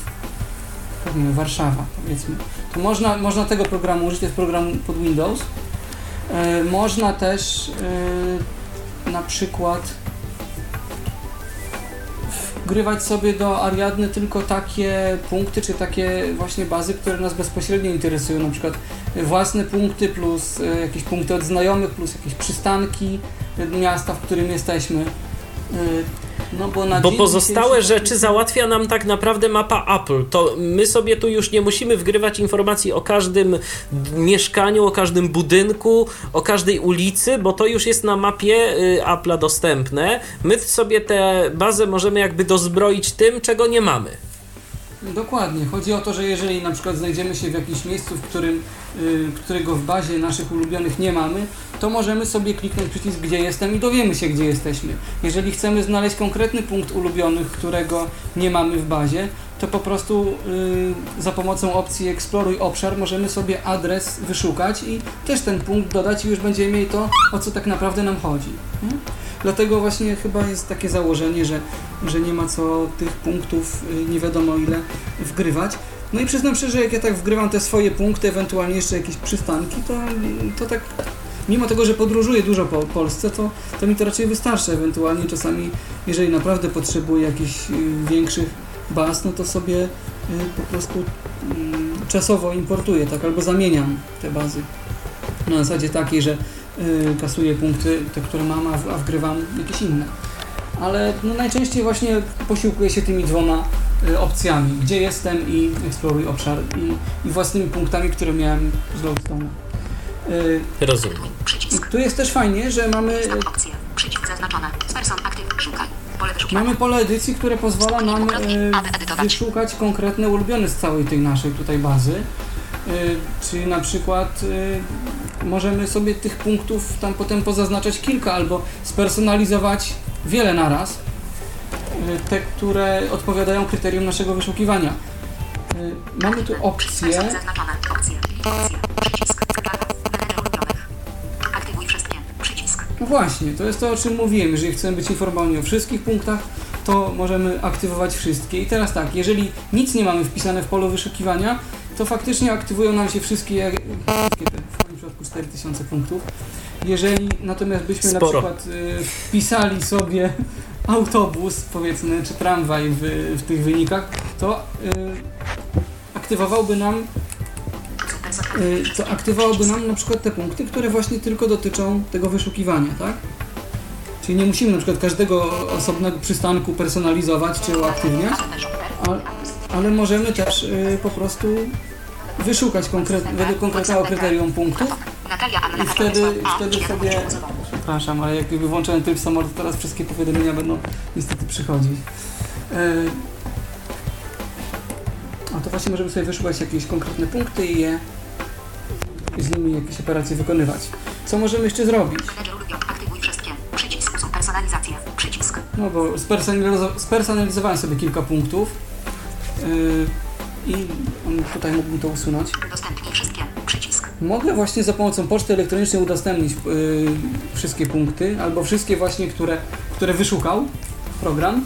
Tak, Warszawa, powiedzmy. To można, można tego programu użyć, to jest program pod Windows. Y, można też y, na przykład wgrywać sobie do Ariadny tylko takie punkty, czy takie właśnie bazy, które nas bezpośrednio interesują, na przykład własne punkty plus e, jakieś punkty od znajomych, plus jakieś przystanki e, miasta, w którym jesteśmy. No bo Bo pozostałe rzeczy załatwia nam tak naprawdę mapa Apple. To my sobie tu już nie musimy wgrywać informacji o każdym mieszkaniu, o każdym budynku, o każdej ulicy, bo to już jest na mapie y, Apple'a dostępne. My sobie tę bazę możemy jakby dozbroić tym, czego nie mamy. Dokładnie. Chodzi o to, że jeżeli na przykład znajdziemy się w jakimś miejscu, w którym, którego w bazie naszych ulubionych nie mamy, to możemy sobie kliknąć przycisk gdzie jestem i dowiemy się gdzie jesteśmy. Jeżeli chcemy znaleźć konkretny punkt ulubionych, którego nie mamy w bazie, to po prostu y, za pomocą opcji Exploruj obszar możemy sobie adres wyszukać i też ten punkt dodać i już będziemy mieli to, o co tak naprawdę nam chodzi. Nie? Dlatego właśnie chyba jest takie założenie, że, że nie ma co tych punktów y, nie wiadomo ile wgrywać. No i przyznam szczerze, jak ja tak wgrywam te swoje punkty, ewentualnie jeszcze jakieś przystanki, to, to tak mimo tego, że podróżuję dużo po Polsce, to, to mi to raczej wystarczy. Ewentualnie czasami, jeżeli naprawdę potrzebuję jakichś y, większych baz, no to sobie y, po prostu mm, czasowo importuję, tak, albo zamieniam te bazy. Na zasadzie takiej, że y, kasuję punkty, te, które mam, a, wgrywam jakieś inne. Ale no, najczęściej właśnie posiłkuję się tymi dwoma y, opcjami, gdzie jestem i eksploruj obszar i, i własnymi punktami, które miałem z Loadstone'a. Y, Rozumiem. Przycisk. tu jest też fajnie, że mamy, Znak opcje. Przycisk zaznaczone. Person aktyw. Szukaj. Pole wyszukiwania. mamy pole edycji, które pozwala nam y, wyszukać konkretne ulubione z całej tej naszej tutaj bazy. Y, Czyli na przykład możemy sobie tych punktów tam potem pozaznaczać kilka albo spersonalizować wiele naraz. Y, Te, które odpowiadają kryterium naszego wyszukiwania. Y, Mamy tu opcję. No właśnie, to jest to, o czym mówiłem. Jeżeli chcemy być informowani o wszystkich punktach, to możemy aktywować wszystkie. I teraz tak, jeżeli nic nie mamy wpisane w polu wyszukiwania, to faktycznie aktywują nam się wszystkie, wszystkie te, przypadku 4000 punktów. Jeżeli natomiast byśmy Sporo. na przykład y, wpisali sobie autobus, powiedzmy, czy tramwaj w, w tych wynikach, to y, aktywowałby nam Y, to wszystkie. aktywowałoby nam na przykład te punkty, które właśnie tylko dotyczą tego wyszukiwania, tak? Czyli nie musimy na przykład każdego osobnego przystanku personalizować czy uaktywniać, a, ale możemy też y, po prostu wyszukać konkret, według konkretnego kryterium punktów Anna i wtedy, wtedy sobie... Przepraszam, ale jak wyłączyłem tryb samolot, teraz wszystkie powiadomienia będą niestety przychodzić. Y, a to właśnie możemy sobie wyszukać jakieś konkretne punkty i je i z nimi jakieś operacje wykonywać. Co możemy jeszcze zrobić? Aktywuj wszystkie. Przycisk. Usuń personalizację. Przycisk. No bo spersonalizo- spersonalizowałem sobie kilka punktów yy, i tutaj mógłbym to usunąć. Udostępnij wszystkie. Przycisk. Mogę właśnie za pomocą poczty elektronicznej udostępnić yy, wszystkie punkty, albo wszystkie właśnie, które, które wyszukał program.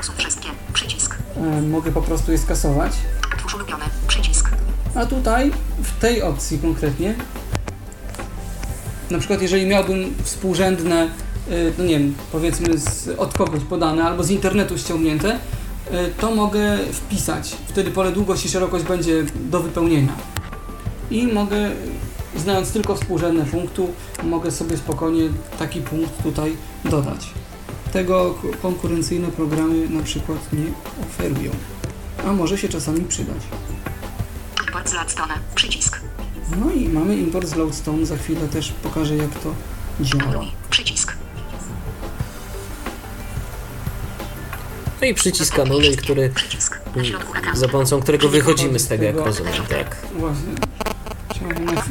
Usuń wszystkie. Przycisk. Yy, mogę po prostu je skasować. Twórz ulubiony. Przycisk. A tutaj, w tej opcji konkretnie, na przykład jeżeli miałbym współrzędne, y, no nie wiem, powiedzmy z, od kogoś podane albo z internetu ściągnięte, to mogę wpisać. Wtedy pole długość i szerokość będzie do wypełnienia. I mogę, znając tylko współrzędne punktu, mogę sobie spokojnie taki punkt tutaj dodać. Tego konkurencyjne programy na przykład nie oferują. A może się czasami przydać. Import z Ladstone. Przycisk. No i mamy import z Loadstone. Za chwilę też pokażę jak to działa. Anuluj. Przycisk. No i przycisk anuluj, który za pomocą którego wychodzimy z tego, jak rozumiem, tak. Właśnie.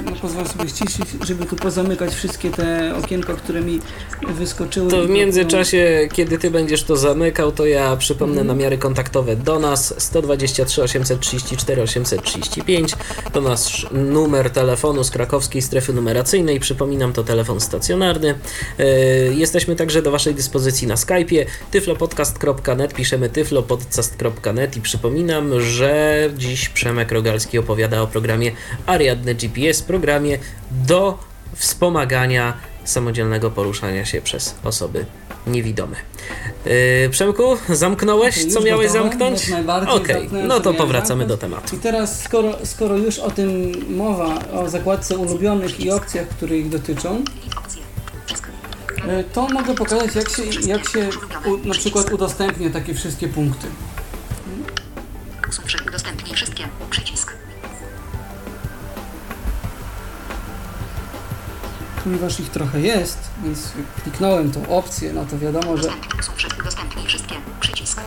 No pozwolę sobie ściszyć, żeby tu pozamykać wszystkie te okienka, które mi wyskoczyły. To w międzyczasie, kiedy ty będziesz to zamykał, to ja przypomnę Mhm. namiary kontaktowe do nas 123 834 835 to nasz numer telefonu z krakowskiej strefy numeracyjnej. Przypominam, to telefon stacjonarny. E, Jesteśmy także do Waszej dyspozycji na Skype'ie tyflopodcast.net, piszemy tyflopodcast.net i przypominam, że dziś Przemek Rogalski opowiada o programie Ariadne GPS, programie do wspomagania samodzielnego poruszania się przez osoby niewidome. Yy, Przemku, zamknąłeś, Już co miałeś gotowe? zamknąć? Okej, zamknąłem, no to powracamy do tematu. I teraz, skoro, skoro już o tym mowa, o zakładce ulubionych i opcjach, które ich dotyczą, e, to mogę pokazać, jak się, jak się u, na przykład udostępnia takie wszystkie punkty. Wszystkie. Udostępnij wszystkie. ponieważ ich trochę jest, więc kliknąłem tą opcję, no to wiadomo, że... Dostępni wszystkie, przycisk.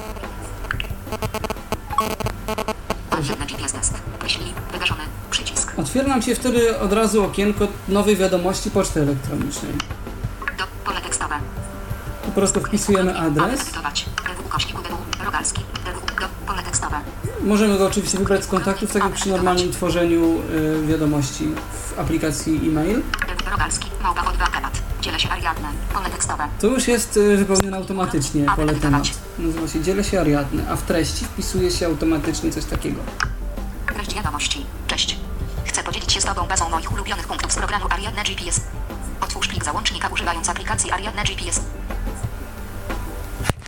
Otwiera nam się wtedy od razu okienko nowej wiadomości poczty elektronicznej. Do pole tekstowe. Po prostu wpisujemy adres. Pole tekstowe. Możemy go oczywiście wybrać z kontaktów, tak jak przy normalnym tworzeniu y, wiadomości w aplikacji e-mail. Rogalski. Małpa temat. Dzielę się Ariadne. Pole tekstowe. To już jest y, wypełnione automatycznie pole temat. Nazywa się dzielę się Ariadne, a w treści wpisuje się automatycznie coś takiego. Treść wiadomości. Cześć. Chcę podzielić się z Tobą bazą moich ulubionych punktów z programu Ariadne GPS. Otwórz plik załącznika używając aplikacji Ariadne GPS.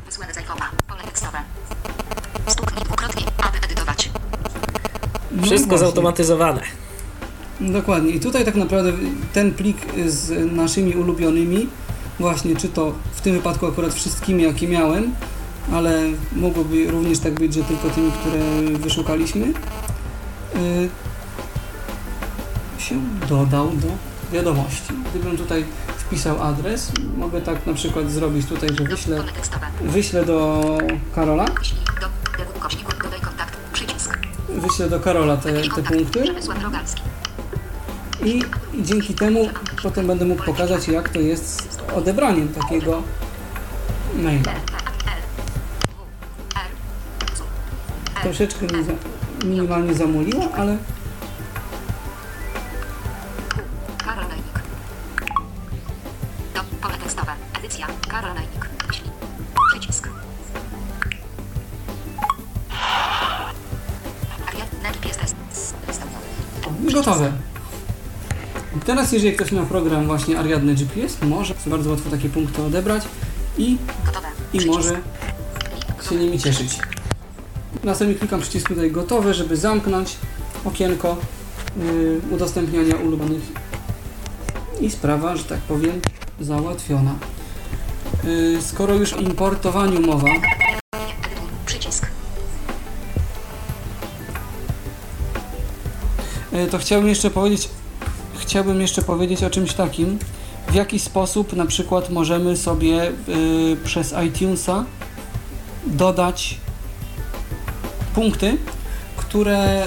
Wysłane z iPhone'a. Pole tekstowe. Stuknij dwukrotnie, aby edytować. No Wszystko właśnie. zautomatyzowane. Dokładnie. I tutaj tak naprawdę ten plik z naszymi ulubionymi, właśnie czy to w tym wypadku akurat wszystkimi, jakie miałem, ale mogłoby również tak być, że tylko tymi, które wyszukaliśmy, y, się dodał do wiadomości. Gdybym tutaj wpisał adres, mogę tak na przykład zrobić tutaj, że wyślę, wyślę do Karola, wyślę do Karola te, te punkty. I dzięki temu potem będę mógł pokazać, jak to jest z odebraniem takiego maila. Troszeczkę mi za, minimalnie zamuliło, ale Teraz, jeżeli ktoś ma program właśnie Ariadne GPS, może bardzo łatwo takie punkty odebrać i, Gotowe. i Przycisk. może się nimi cieszyć. Następnie klikam przycisk tutaj gotowe, żeby zamknąć okienko yy, udostępniania ulubionych i sprawa, że tak powiem, załatwiona. Yy, skoro już o importowaniu mowa. Przycisk. yy, to chciałbym jeszcze powiedzieć, chciałbym jeszcze powiedzieć o czymś takim, w jaki sposób na przykład możemy sobie yy, przez iTunesa dodać punkty, które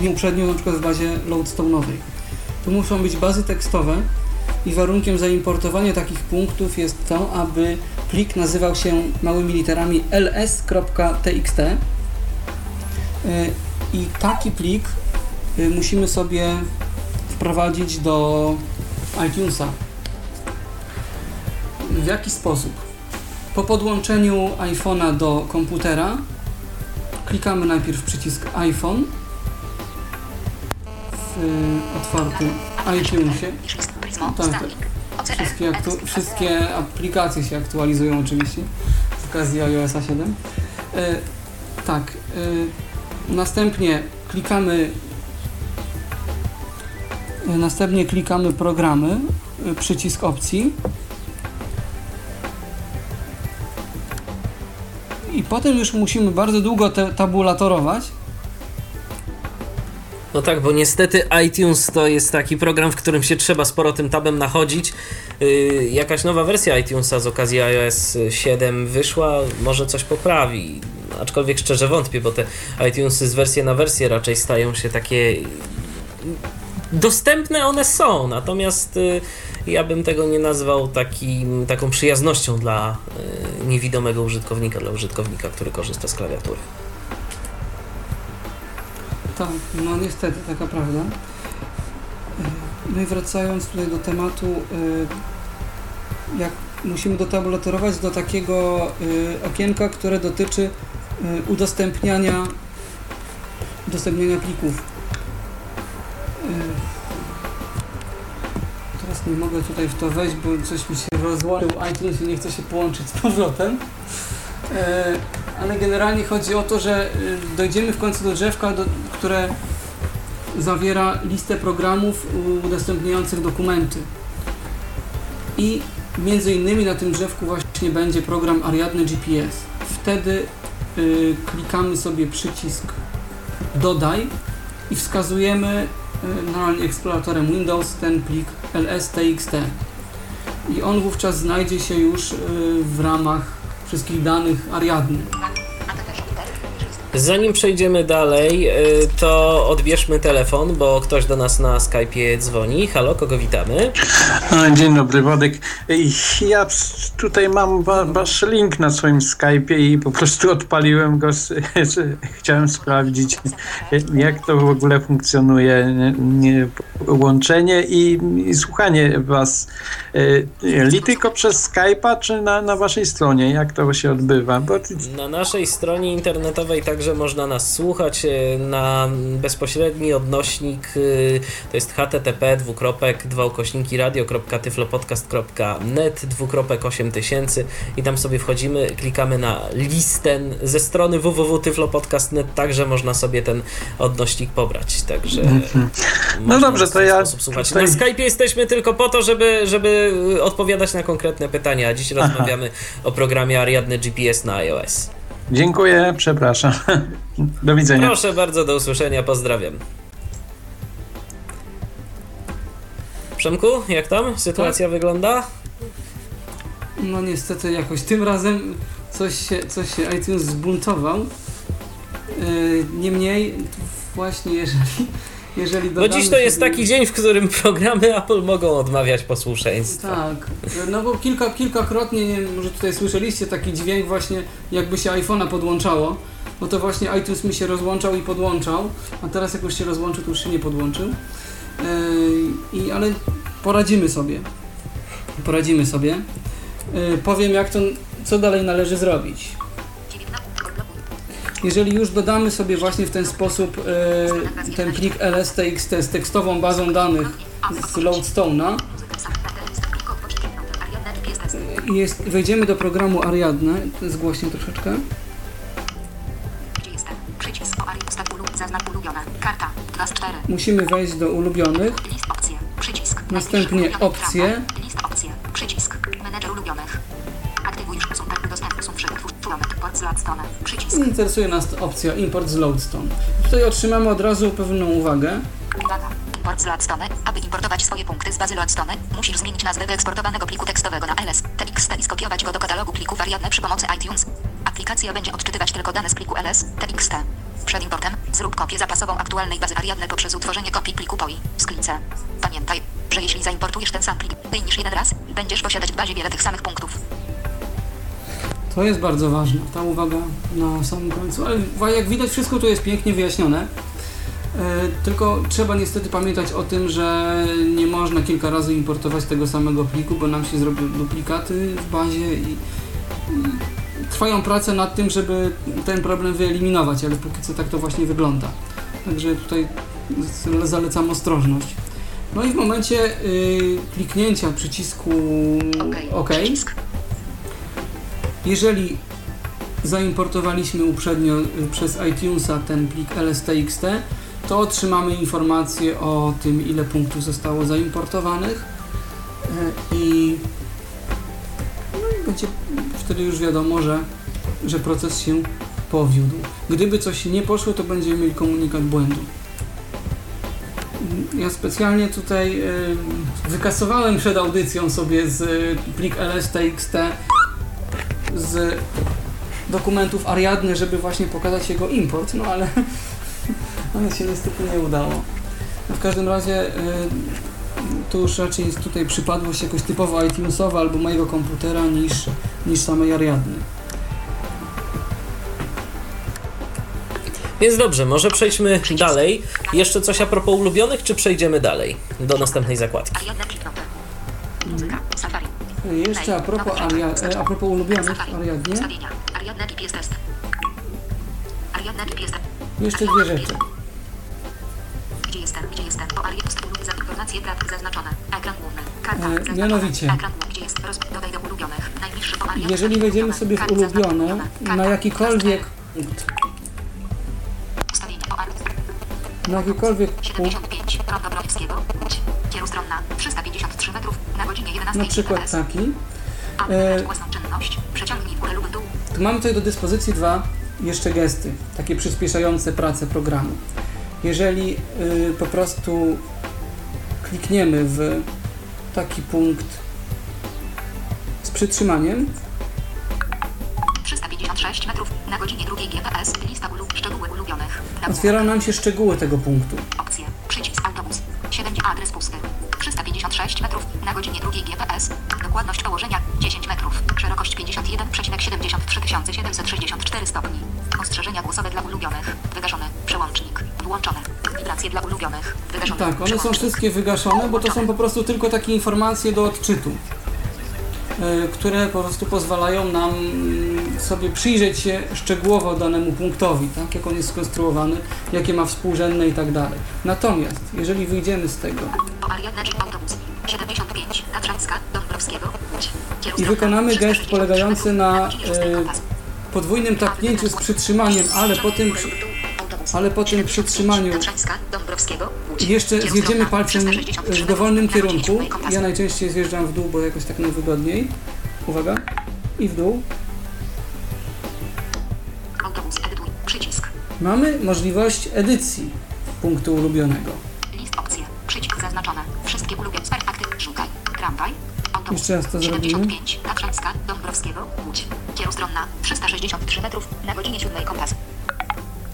yy, uprzednio na przykład w bazie loadstone'owej. Tu muszą być bazy tekstowe i warunkiem zaimportowania takich punktów jest to, aby plik nazywał się małymi literami ls.txt yy, i taki plik musimy sobie wprowadzić do iTunesa. W jaki sposób? Po podłączeniu iPhone'a do komputera klikamy najpierw przycisk iPhone w y, otwartym iTunesie. Tak. OCR. Wszystkie, wszystkie aplikacje się aktualizują oczywiście z okazji iOS 7. E, tak, e, następnie klikamy następnie klikamy programy, e, przycisk opcji i potem już musimy bardzo długo te tabulatorować, No tak, bo niestety iTunes to jest taki program, w którym się trzeba sporo tym tabem nachodzić. Yy, jakaś nowa wersja iTunesa z okazji iOS 7 wyszła, może coś poprawi. Aczkolwiek szczerze wątpię, bo te iTunesy z wersji na wersję raczej stają się takie. Dostępne one są, natomiast y, ja bym tego nie nazwał takim, taką przyjaznością dla y, niewidomego użytkownika, dla użytkownika, który korzysta z klawiatury. Tak, no niestety, taka prawda. No i wracając tutaj do tematu, jak musimy dotabulatorować do takiego okienka, które dotyczy udostępniania, udostępniania plików. Nie mogę tutaj w to wejść, bo coś mi się rozłączył iTunes i nie chce się połączyć z powrotem. E, ale generalnie chodzi o to, że y, dojdziemy w końcu do drzewka, do, które zawiera listę programów udostępniających dokumenty. I między innymi na tym drzewku właśnie będzie program Ariadne GPS. Wtedy y, klikamy sobie przycisk dodaj i wskazujemy y, na eksploratorem Windows ten plik lstxt. I on wówczas znajdzie się już y, w ramach wszystkich danych Ariadny. Zanim przejdziemy dalej, y, to odbierzmy telefon, bo ktoś do nas na Skype'ie dzwoni. Halo, kogo witamy? Dzień dobry, Wodek. Ja tutaj mam wa wasz link na swoim Skype'ie i po prostu odpaliłem go. Chciałem sprawdzić, jak to w ogóle funkcjonuje nie, łączenie i, i, słuchanie was. Li tylko przez Skype'a, czy na, na waszej stronie? Jak to się odbywa? Bo... Na naszej stronie internetowej także można nas słuchać na bezpośredni odnośnik to jest http dwukropek radio.tyflopodcast.net dwukropek 8000 i tam sobie wchodzimy, klikamy na listę ze strony www.tyflopodcast.net także można sobie ten odnośnik pobrać, także no dobrze, to ja tutaj... na Skype jesteśmy tylko po to, żeby, żeby odpowiadać na konkretne pytania, a dziś Aha. rozmawiamy o programie Ariadne GPS na iOS. Dziękuję, przepraszam. Do widzenia. Proszę bardzo, do usłyszenia, pozdrawiam. Przemku, jak tam sytuacja tak? wygląda? No niestety jakoś tym razem coś się, coś się iTunes zbuntował. Yy, niemniej właśnie jeżeli jeżeli Bo dziś to jest sobie... taki dzień, w którym programy Apple mogą odmawiać posłuszeństwa. Tak, no bo kilka, kilkakrotnie, nie wiem, może tutaj słyszeliście taki dźwięk właśnie, jakby się iPhone'a podłączało. No to właśnie iTunes mi się rozłączał i podłączał, a teraz jak już się rozłączył, to już się nie podłączył. Yy, i, ale poradzimy sobie. Poradzimy sobie. Yy, powiem jak to, co dalej należy zrobić. Jeżeli już dodamy sobie właśnie w ten sposób yy, ten plik lstxt z tekstową bazą danych z Loadstone'a, jest, wejdziemy do programu Ariadne, zgłośnie troszeczkę. Musimy wejść do ulubionych. Następnie opcje. Z Loadstone. Przycisk. Interesuje nas opcja import z Loadstone. Tutaj otrzymamy od razu pewną uwagę. Uwaga. Import z Loadstone. Aby importować swoje punkty z bazy Loadstone, musisz zmienić nazwę wyeksportowanego pliku tekstowego na ls, txt i skopiować go do katalogu plików wariatne przy pomocy iTunes. Aplikacja będzie odczytywać tylko dane z pliku ls, txt. Przed importem zrób kopię zapasową aktualnej bazy Ariadne poprzez utworzenie kopii pliku POI w sklince. Pamiętaj, że jeśli zaimportujesz ten sam plik mniej niż jeden raz, będziesz posiadać w bazie wiele tych samych punktów. To jest bardzo ważne, ta uwaga na samym końcu, ale jak widać wszystko tu jest pięknie wyjaśnione. E, tylko trzeba niestety pamiętać o tym, że nie można kilka razy importować tego samego pliku, bo nam się zrobią duplikaty w bazie i, trwają prace nad tym, żeby ten problem wyeliminować, ale póki co tak to właśnie wygląda. Także tutaj zalecam ostrożność. No i w momencie y, kliknięcia przycisku OK, okay jeżeli zaimportowaliśmy uprzednio y, przez iTunesa ten plik lstxt, to otrzymamy informację o tym, ile punktów zostało zaimportowanych y, i, no i będzie wtedy już wiadomo, że, że proces się powiódł. Gdyby coś nie poszło, to będziemy mieli komunikat błędu. Ja specjalnie tutaj y, wykasowałem przed audycją sobie z plik lstxt z dokumentów Ariadny, żeby właśnie pokazać jego import, no ale, ale się niestety nie udało. No w każdym razie y, to już raczej jest tutaj przypadłość jakoś typowo iTunesowa albo mojego komputera niż, niż samej Ariadny. Więc dobrze, może przejdźmy dalej. Jeszcze coś a propos ulubionych, czy przejdziemy dalej do następnej zakładki? Jeszcze a propos, aria, e, a propos ulubionych Ariadnie. Jeszcze dwie rzeczy. Gdzie jestem? Gdzie jestem? O informacje zaznaczone. Ekran główny. E, mianowicie. Jeżeli wejdziemy sobie w ulubione, na jakikolwiek na jakikolwiek punkt Kierustronna. 353 metrów na godzinie 11. Na przykład taki. E, tu mamy tutaj do dyspozycji dwa jeszcze gesty, takie przyspieszające pracę programu. Jeżeli y, po prostu klikniemy w taki punkt z przytrzymaniem, 6 metrów. Na godzinie GPS. Lista ulu, szczegóły ulubionych. Nagłówek. Otwiera nam się szczegóły tego punktu. Ostrzeżenia głosowe dla ulubionych. Wygaszony. Przełącznik. Włączony. Wibracje dla ulubionych. Wygaszony. Tak, one są wszystkie wygaszone, bo to są po prostu tylko takie informacje do odczytu, e, które po prostu pozwalają nam mm, sobie przyjrzeć się szczegółowo danemu punktowi, tak, jak on jest skonstruowany, jakie ma współrzędne i tak dalej. Natomiast, jeżeli wyjdziemy z tego Ariadna Jeep Autobus. 75. Tatrzańska. Dąbrowskiego. Łódź. i wykonamy gest 360 polegający na e, podwójnym tapnięciu z przytrzymaniem, ale po tym, przy- ale po tym 75. przytrzymaniu jeszcze zjedziemy palcem 363 w dowolnym kierunku. Ja najczęściej zjeżdżam w dół, bo jakoś tak najwygodniej. Uwaga. I w dół. Mamy możliwość edycji punktu ulubionego. List opcje. Przycisk zaznaczone. Wszystkie ulubione. Sper aktyw. Szukaj. Tramwaj. Autobus. Jeszcze raz to zrobimy. 75. Tatrzańska. Dąbrowskiego. Łódź. Kierustronna. 363 metrów. Na godzinie 7 kompas.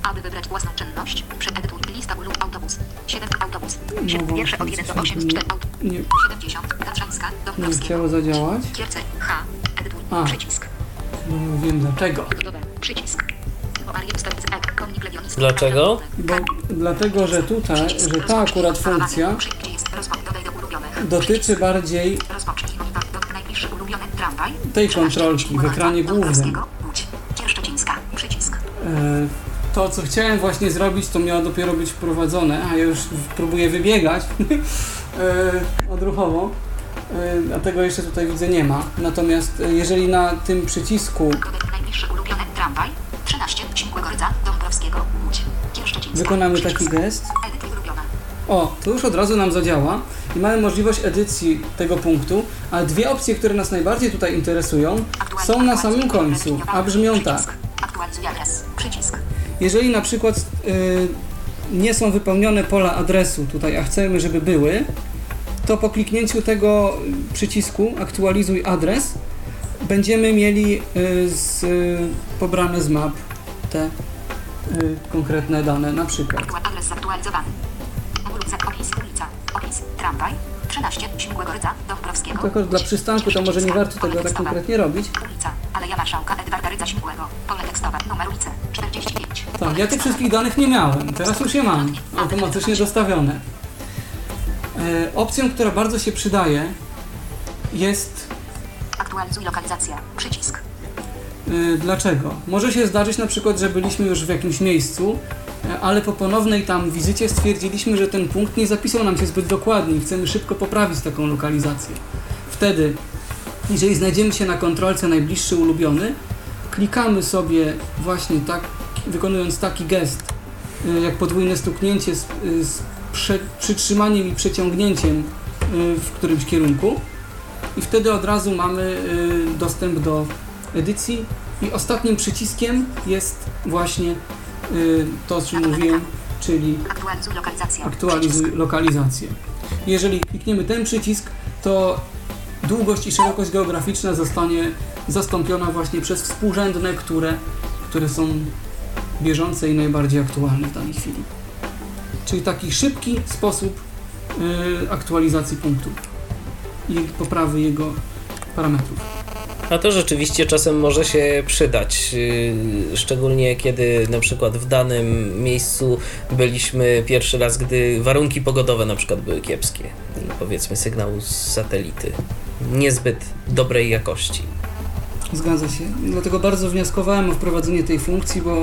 Aby wybrać własną czynność, przeedytuj lista ulu autobus. 7 autobus. Siedem- No Pierwsze od właśnie, 1 do 8 coś 4 mi aut. Nie, 70. Tatrzańska. nie Dąbrowskiego. chciało zadziałać. Kierce. H. Edytuj. A. Przycisk. No wiem dlaczego. Przycisk. Dlaczego? Bo, dlatego, że tutaj, że ta akurat funkcja do dotyczy bardziej do tej 13, kontrolki w ekranie głównym. Dąbrowskiego, Łódź. Cierszczecińska. Przycisk. E, To, co chciałem właśnie zrobić, to miało dopiero być wprowadzone, a ja już próbuję wybiegać e, odruchowo, e, a tego jeszcze tutaj widzę nie ma. Natomiast e, jeżeli na tym przycisku Dodaj najbliższy ulubiony tramwaj. 13. Śmigłego Rydza. Dąbrowskiego. Łódź. Cierszczecińska. wykonamy taki gest, o, to już od razu nam zadziała i mamy możliwość edycji tego punktu, ale dwie opcje, które nas najbardziej tutaj interesują, są na samym końcu, a brzmią tak. Aktualizuj adres. Przycisk. Jeżeli na przykład y, nie są wypełnione pola adresu tutaj, a chcemy, żeby były, to po kliknięciu tego przycisku aktualizuj adres będziemy mieli y, z, y, pobrane z map te y, konkretne dane, na przykład. Adres zaktualizowany. Ulica, opis, ulica, opis, tramwaj. 13. Śmigłego Rydza. Dąbrowskiego. Tylko dla przystanku to może nie warto tego tak konkretnie robić. Ulica, Aleja Marszałka Edwarda Rydza Śmigłego. Pole tekstowe, numer ulicy 45. Tak, ja tych wszystkich danych nie miałem, teraz już je mam, automatycznie dostawione. E, opcją, która bardzo się przydaje jest Aktualizuj lokalizację. Przycisk. Y, Dlaczego? Może się zdarzyć na przykład, że byliśmy już w jakimś miejscu, e, ale po ponownej tam wizycie stwierdziliśmy, że ten punkt nie zapisał nam się zbyt dokładnie i chcemy szybko poprawić taką lokalizację. Wtedy, jeżeli znajdziemy się na kontrolce najbliższy ulubiony, klikamy sobie właśnie tak, wykonując taki gest, y, jak podwójne stuknięcie z, y, z prze, przytrzymaniem i przeciągnięciem y, w którymś kierunku. I wtedy od razu mamy dostęp do edycji. I ostatnim przyciskiem jest właśnie to, o czym mówiłem, czyli aktualizuj lokalizację. Jeżeli klikniemy ten przycisk, to długość i szerokość geograficzna zostanie zastąpiona właśnie przez współrzędne, które, które są bieżące i najbardziej aktualne w danej chwili. Czyli taki szybki sposób y, aktualizacji punktu i poprawy jego parametrów. A to rzeczywiście czasem może się przydać, yy, szczególnie kiedy na przykład w danym miejscu byliśmy pierwszy raz, gdy warunki pogodowe na przykład były kiepskie. Powiedzmy sygnał z satelity niezbyt dobrej jakości. Zgadza się. Dlatego bardzo wnioskowałem o wprowadzenie tej funkcji, bo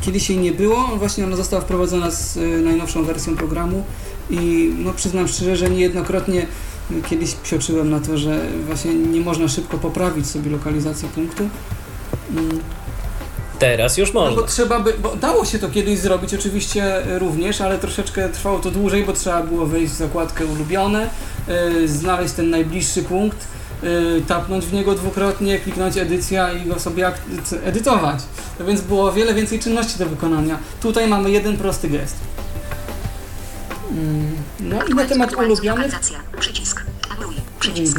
kiedyś jej nie było. Właśnie ona została wprowadzona z y, najnowszą wersją programu i no, przyznam szczerze, że niejednokrotnie y, kiedyś psioczyłem na to, że właśnie nie można szybko poprawić sobie lokalizację punktu. Mm, Teraz już No bo można. trzeba by, bo dało się to kiedyś zrobić oczywiście y, również, ale troszeczkę trwało to dłużej, bo trzeba było wejść w zakładkę ulubione, znaleźć ten najbliższy punkt, y, tapnąć w niego dwukrotnie, kliknąć edycja i go sobie edytować. No więc było o wiele więcej czynności do wykonania. Tutaj mamy jeden prosty gest. Mm, No i na temat ulubionych. Przycisk. Anuluj. Przycisk.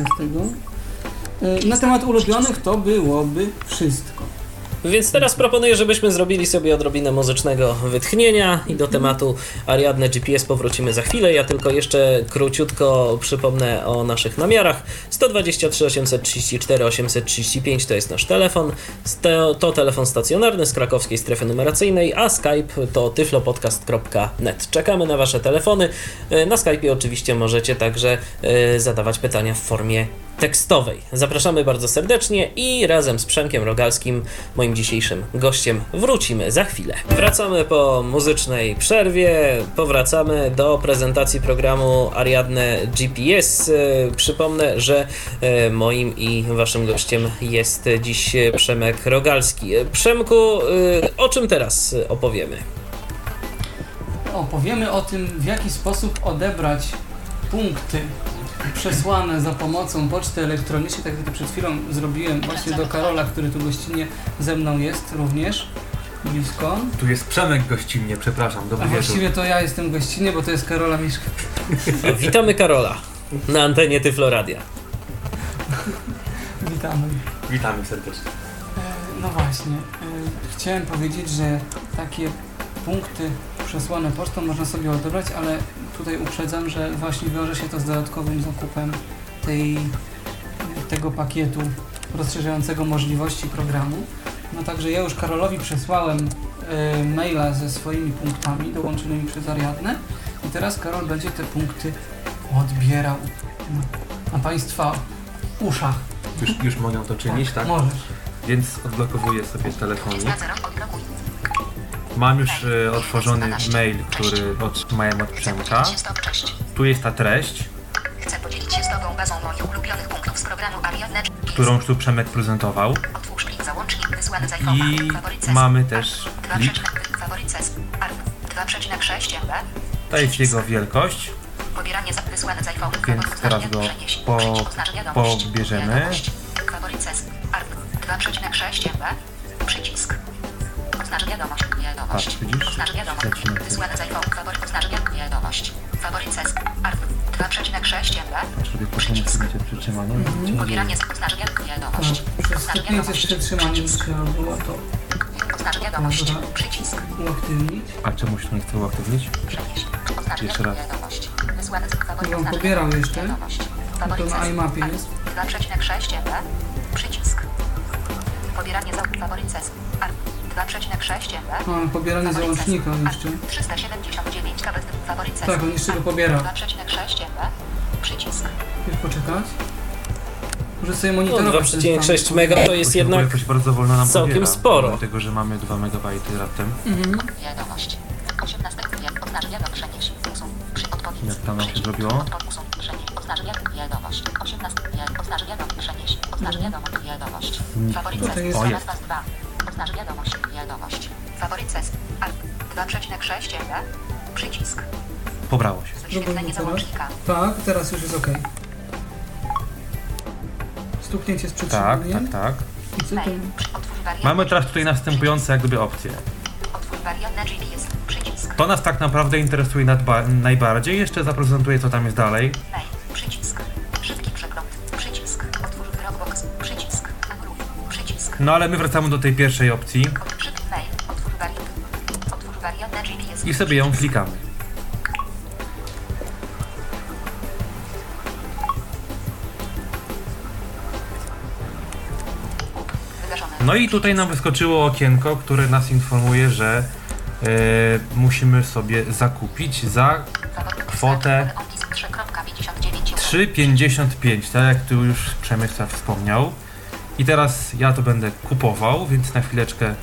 Y, Na temat ulubionych to byłoby wszystko. Więc teraz proponuję, żebyśmy zrobili sobie odrobinę muzycznego wytchnienia i do tematu Ariadne GPS powrócimy za chwilę. Ja tylko jeszcze króciutko przypomnę o naszych namiarach. 123 834 835 to jest nasz telefon. To, to telefon stacjonarny z krakowskiej strefy numeracyjnej, a Skype to tyflopodcast.net. Czekamy na Wasze telefony. Na Skype oczywiście możecie także e, zadawać pytania w formie tekstowej. Zapraszamy bardzo serdecznie i razem z Przemkiem Rogalskim, moim dzisiejszym gościem, wrócimy za chwilę. Wracamy po muzycznej przerwie, powracamy do prezentacji programu Ariadne GPS. E, Przypomnę, że e, moim i waszym gościem jest dziś Przemek Rogalski. E, Przemku, o czym teraz opowiemy? Opowiemy o tym, w jaki sposób odebrać punkty przesłane za pomocą poczty elektronicznej, tak jak to przed chwilą zrobiłem właśnie do Karola, który tu gościnnie ze mną jest również, blisko. Tu jest Przemek gościnnie, przepraszam, A dobry wieczór. właściwie to ja jestem gościnnie, bo to jest Karola Miszka. Witamy Karola na antenie Tyfloradia. Witamy. Witamy serdecznie. E, No właśnie, e, chciałem powiedzieć, że takie punkty przesłane pocztą można sobie odebrać, ale tutaj uprzedzam, że właśnie wiąże się to z dodatkowym zakupem tej, tego pakietu rozszerzającego możliwości programu. No także ja już Karolowi przesłałem e, maila ze swoimi punktami dołączonymi przez Ariadnę i teraz Karol będzie te punkty odbierał na, Państwa uszach. Już, już mogę to czynić, tak? Możesz. Więc odblokowuję sobie telefonik. Lista 0, odblokuj. Mam już e, otworzony mail, który otrzymałem od Przemka. Tu jest ta treść, Chcę podzielić się z Tobą bazą moich ulubionych punktów z programu Ariadne którą już tu Przemek prezentował. Otwórz plik załącznik wysłany z iPhone'a. I Faworyt mamy też Dwa plik. przecinek- Faworyt CES. ARP. 2,6 MB. To jest jego wielkość, Pobieranie za- wysłane z więc teraz go po, pobierzemy. Wiadomość. Faworyt CES. ARP. 2,6 MB. Przycisk. Oznacz wiadomość. Patrz, widzisz? Wiadomość. Lecimy. Wysłane z iPhone'a. Faworyt oznacz wiadomość. Faworyt CES. ARP. 2,6 MB. Żeby potem sobie przytrzymane. Pobieranie z wiadomość. Wiadomość. Przez Oznacz styknięcie z wiadomość. przetrzymaniem trzeba było to Oznacz wiadomość. Dobra. Przycisk. uaktywnić. A czemu się nie chce uaktywnić? Przenieś. Oznacz Jeszcze raz. wiadomość. Wysłane z faworyt Ja wiadomość. jeszcze. Wiadomość. Faworyt na iMapie jest. 2,6 MB. Przycisk. Pobieranie faworyt CES. ARP. 2,6 MB. Mamy pobieranie załącznika jeszcze. ARP. 379 kb. Faworyt CES. Tak, on jeszcze go pobiera. 2,6 MB. Przycisk. Już poczekać. Muszę sobie No, monitorować. ten 2,6 stan. mega to jest jednak jakoś bardzo wolno nam całkiem pobiera, sporo. Mimo tego, że mamy 2 MB raptem. Wiadomość. 18. wie- Oznacz wiadomość. Przenieś. Usuń. Przy odpowiedź. Jak tam nam się zrobiło? Odpo- Usuń. Przenieś. Oznacz wiad- wiadomość. 18. wie- Oznacz wiadomość. Faworyt O, jest. Was 2. Oznacz wiadomość. Wiadomość. Faworyt. ARP. 2,6 MB. Przycisk. Pobrało się. Wyświetlenie załącznika. Tak, teraz już jest ok. Stuknięcie z Tak, tak, tak. I co to? Mail. Otwórz wariant. Mamy teraz tutaj następujące jak gdyby opcje. Otwórz wariant na GPS. Przycisk. To nas tak naprawdę interesuje nadba- najbardziej. Jeszcze zaprezentuję co tam jest dalej. Mail. No ale my wracamy do tej pierwszej opcji. I sobie ją klikamy. No i tutaj nam wyskoczyło okienko, które nas informuje, że e, musimy sobie zakupić za kwotę Opis 3.59 3,55, tak jak tu już Przemysław wspomniał. I teraz ja to będę kupował, więc na chwileczkę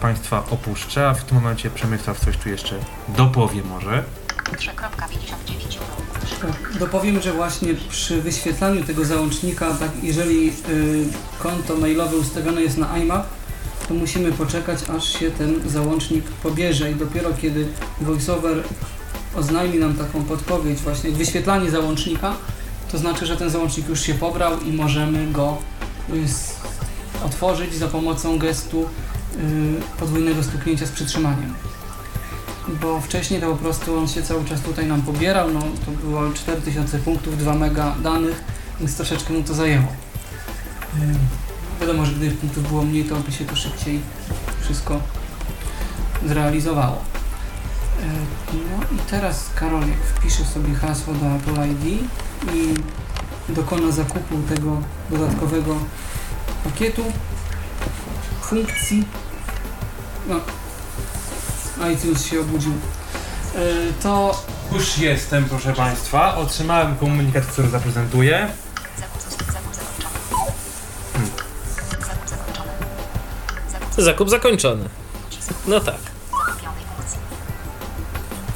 Państwa opuszczę, a w tym momencie Przemysław coś tu jeszcze dopowie może. 3.59 euro. Tak, dopowiem, że właśnie przy wyświetlaniu tego załącznika, tak, jeżeli y, konto mailowe ustawione jest na IMAP, to musimy poczekać, aż się ten załącznik pobierze i dopiero kiedy VoiceOver oznajmi nam taką podpowiedź, właśnie wyświetlanie załącznika, to znaczy, że ten załącznik już się pobrał i możemy go otworzyć za pomocą gestu y, podwójnego stuknięcia z przytrzymaniem bo wcześniej to po prostu on się cały czas tutaj nam pobierał, no to było 4000 punktów, 2 mega danych, więc troszeczkę mu to zajęło. Ym, Wiadomo, że gdyby punktów było mniej, to by się to szybciej wszystko zrealizowało. No i teraz Karolek wpisze sobie hasło do Apple ID i dokona zakupu tego dodatkowego pakietu funkcji. No, iTunes się obudził. E, To Już jestem, proszę Państwa. Otrzymałem komunikat, który zaprezentuję. Zakup zakończony. Hmm. Zakup zakończony. Zakup Zakup zakończony. No tak.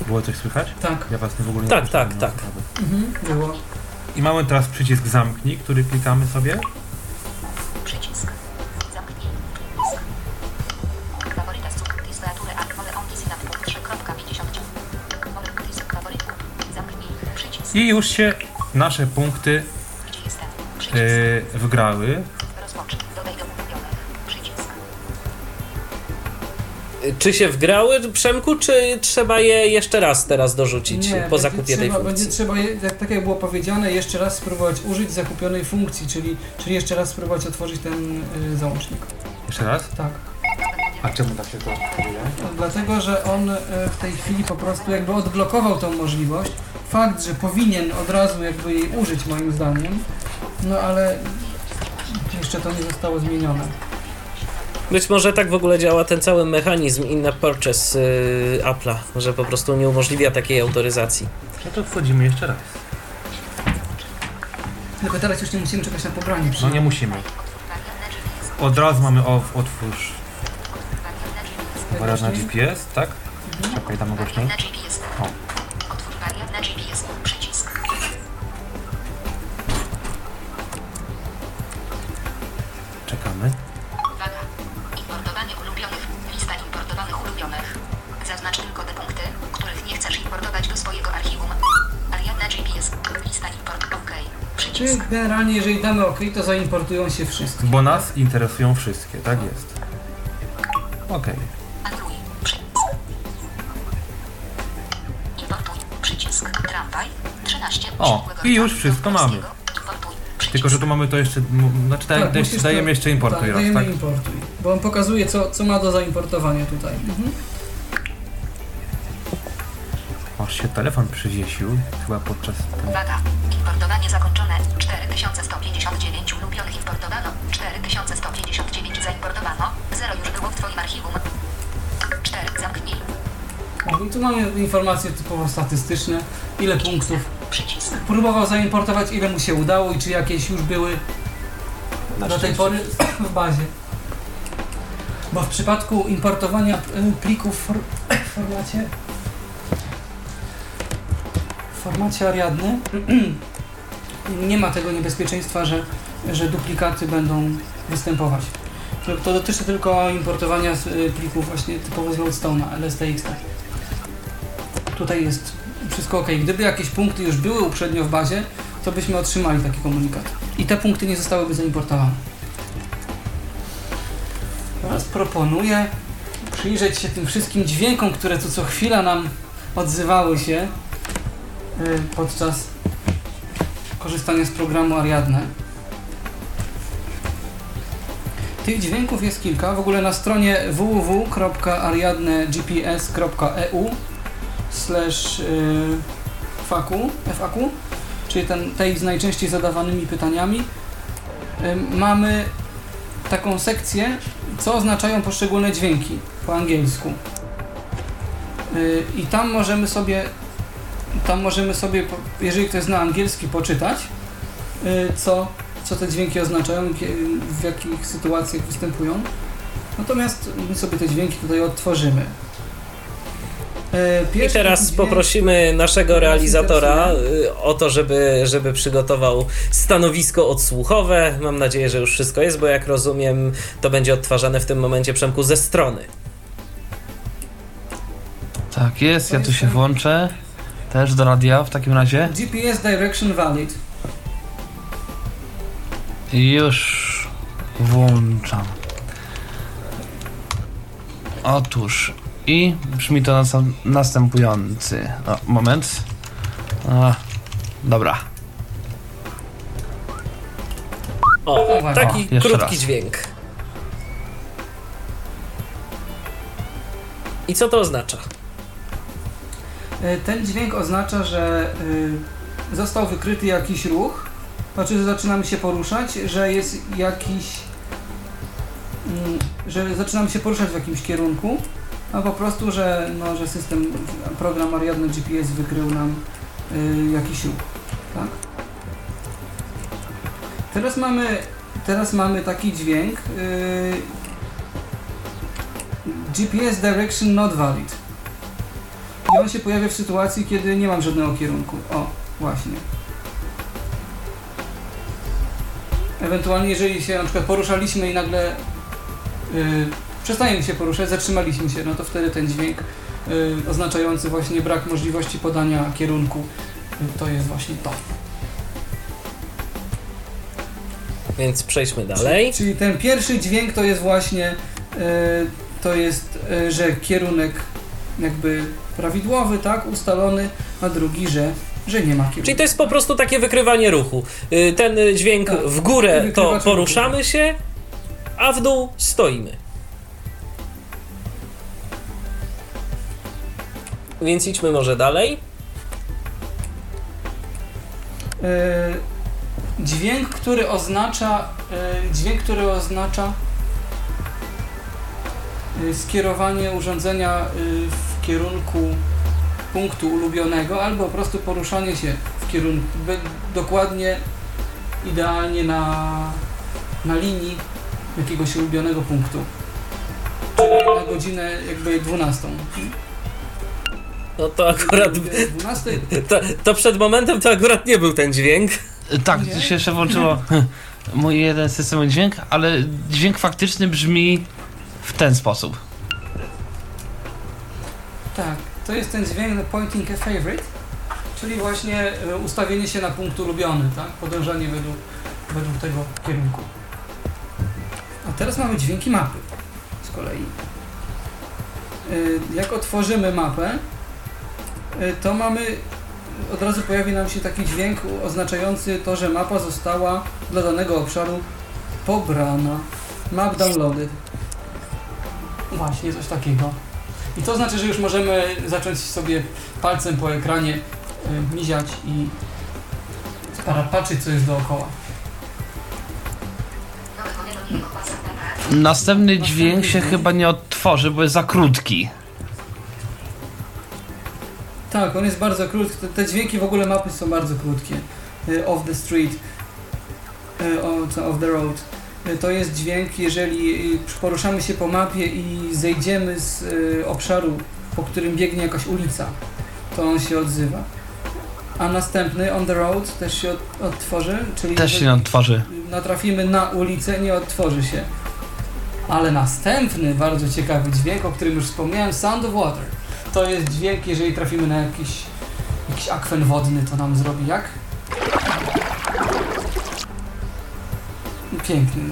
Było coś słychać? tak, Ja Was nie w ogóle nie Tak, tak, nie tak. mhm, było. I mamy teraz przycisk zamknij, który klikamy sobie. Przycisk. Zamknij. Przycisk. Faworyta z Displayatury a wolę on disy na 3.50. Wolę disk faworyt. Zamknij. Przycisk. I już się nasze punkty Gdzie jestem? Przycisk. yy, wgrały. Czy się wgrały, Przemku, czy trzeba je jeszcze raz teraz dorzucić po będzie zakupie tej trzeba, funkcji? Będzie trzeba, je- jak, tak jak było powiedziane, jeszcze raz spróbować użyć zakupionej funkcji, czyli, czyli jeszcze raz spróbować otworzyć ten y, załącznik. Jeszcze raz. Tak. A czemu tak się to dzieje? No, Dlatego, że on y, w tej chwili po prostu jakby odblokował tą możliwość. Fakt, że powinien od razu jakby jej użyć moim zdaniem, no ale jeszcze to nie zostało zmienione. Być może tak w ogóle działa ten cały mechanizm in purchase yy, Apple'a, że po prostu nie umożliwia takiej autoryzacji. No to wchodzimy jeszcze raz. Tylko teraz już nie musimy czekać na pobranie. No nie musimy. Od razu mamy o, otwórz Wariantne GPS. wariant na GPS, tak? Mhm. Czekaj, damy głośniej. GPS. O. Przycisk. generalnie jeżeli damy OK, to zaimportują się wszystkie. Bo nas interesują wszystkie, tak jest. Okej. Anuluj. Przycisk. Importuj. Przycisk. Tramwaj. 13. O, i już wszystko mamy. polskiego. Importuj. Przycisk. Tylko, że tu mamy to jeszcze, m, znaczy daj, daj, musisz dajemy to- jeszcze importuj tak, raz, dajemy tak? importuj, bo on pokazuje co, co ma do zaimportowania tutaj. Mhm. Aż się telefon przywiesił, chyba podczas... Uwaga! Importowanie zakończone. 4159 ulubionych importowano. 4159 zaimportowano. 0 już było w Twoim archiwum. 4. Zamknij. O, i tu mamy informacje typowo statystyczne, ile punktów Przycisk. próbował zaimportować, ile mu się udało i czy jakieś już były Na do tej szczęście. pory w bazie. Bo w przypadku importowania y, plików w for- w formacie w formacie Ariadny nie ma tego niebezpieczeństwa, że, że duplikaty będą występować. To, dotyczy tylko importowania y, plików właśnie typowo z Loadstone'a, LSTX. Tutaj jest wszystko ok. Gdyby jakieś punkty już były uprzednio w bazie, to byśmy otrzymali taki komunikat. I te punkty nie zostałyby zaimportowane. Teraz proponuję przyjrzeć się tym wszystkim dźwiękom, które tu co chwila nam odzywały się y, podczas korzystania z programu Ariadne. Tych dźwięków jest kilka. W ogóle na stronie www.ariadnegps.eu slash y, FAQ, FAQ, czyli ten, tej z najczęściej zadawanymi pytaniami, y, mamy taką sekcję, co oznaczają poszczególne dźwięki po angielsku. Y, I tam możemy sobie, tam możemy sobie, jeżeli ktoś zna angielski, poczytać, y, co, co te dźwięki oznaczają, w jakich sytuacjach występują. Natomiast my sobie te dźwięki tutaj odtworzymy. Y, I pierwszy teraz taki dźwięk- poprosimy naszego nas realizatora y, o to, żeby, żeby przygotował stanowisko odsłuchowe. Mam nadzieję, że już wszystko jest, bo jak rozumiem, to będzie odtwarzane w tym momencie Przemku ze strony. Tak jest, ja tu się włączę. Też do radia w takim razie. GPS Direction Valid. Już włączam. Otóż i brzmi to nas- następujący. O, moment. A, dobra. O, taki O, krótki raz. dźwięk. I co to oznacza? E, Ten dźwięk oznacza, że y, został wykryty jakiś ruch, znaczy, że zaczynamy się poruszać, że jest jakiś. mm, że zaczynamy się poruszać w jakimś kierunku, a po prostu, że, no, że system, program Ariadne GPS wykrył nam y, jakiś ruch. Tak? Teraz mamy, teraz mamy taki dźwięk. GPS direction not valid. On się pojawia w sytuacji, kiedy nie mam żadnego kierunku. O, właśnie. Ewentualnie, jeżeli się na przykład poruszaliśmy i nagle yy, przestajemy się poruszać, zatrzymaliśmy się, no to wtedy ten dźwięk yy, oznaczający właśnie brak możliwości podania kierunku, yy, to jest właśnie to. Więc przejdźmy dalej. Czyli ten pierwszy dźwięk to jest właśnie, yy, to jest, yy, że kierunek jakby prawidłowy, tak, ustalony, a drugi, że, że nie ma kierunku. Czyli to jest po prostu takie wykrywanie ruchu. Y, Ten dźwięk Tak, w górę to poruszamy się, a w dół stoimy. Więc idźmy może dalej. E, dźwięk, który oznacza e, dźwięk, który oznacza e, skierowanie urządzenia e, w kierunku punktu ulubionego albo po prostu poruszanie się w kierunku dokładnie idealnie na, na linii jakiegoś ulubionego punktu. Czyli na godzinę jakby 12. No to akurat. 12 To, to przed momentem to akurat nie był ten dźwięk. Tak, Nie? się jeszcze włączyło mój jeden systemowy dźwięk, ale dźwięk faktyczny brzmi w ten sposób. Tak, to jest ten dźwięk pointing a favorite, czyli właśnie e, ustawienie się na punkt ulubiony, tak? Podążanie według, według tego kierunku. A teraz mamy dźwięki mapy z kolei. E, Jak otworzymy mapę, e, to mamy, od razu pojawi nam się taki dźwięk oznaczający to, że mapa została dla danego obszaru pobrana. Map downloaded. Właśnie, coś takiego. I to znaczy, że już możemy zacząć sobie palcem po ekranie y, miziać i patrzeć, co jest dookoła. Następny dźwięk się chyba nie odtworzy, bo jest za krótki. Tak, on jest bardzo krótki. Te, te dźwięki w ogóle mapy są bardzo krótkie. Y, Off the street, y, off the road. Y, To jest dźwięk, jeżeli y, poruszamy się po mapie i zejdziemy z y, obszaru, po którym biegnie jakaś ulica, to on się odzywa. A następny, on the road, też się od, odtworzy, czyli Też się odtworzy. natrafimy na ulicę, nie odtworzy się. Ale następny bardzo ciekawy dźwięk, o którym już wspomniałem, Sound of Water. To jest dźwięk, jeżeli trafimy na jakiś, jakiś akwen wodny, to nam zrobi jak? Piękny.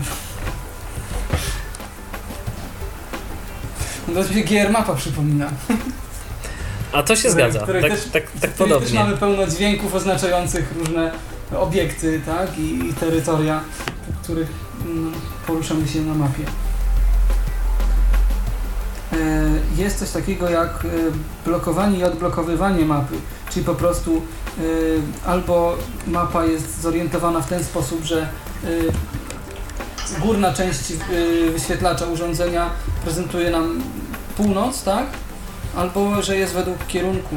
No to mi GR Mapa przypomina. A to się zgadza. Tak, też- tak, tak której też podobnie. mamy pełno dźwięków oznaczających różne obiekty, tak? I, i terytoria, po których mm, poruszamy się na mapie. E, Jest coś takiego jak e, blokowanie i odblokowywanie mapy, czyli po prostu e, albo mapa jest zorientowana w ten sposób, że górna część e, wyświetlacza urządzenia prezentuje nam północ, tak? Albo, że jest według kierunku,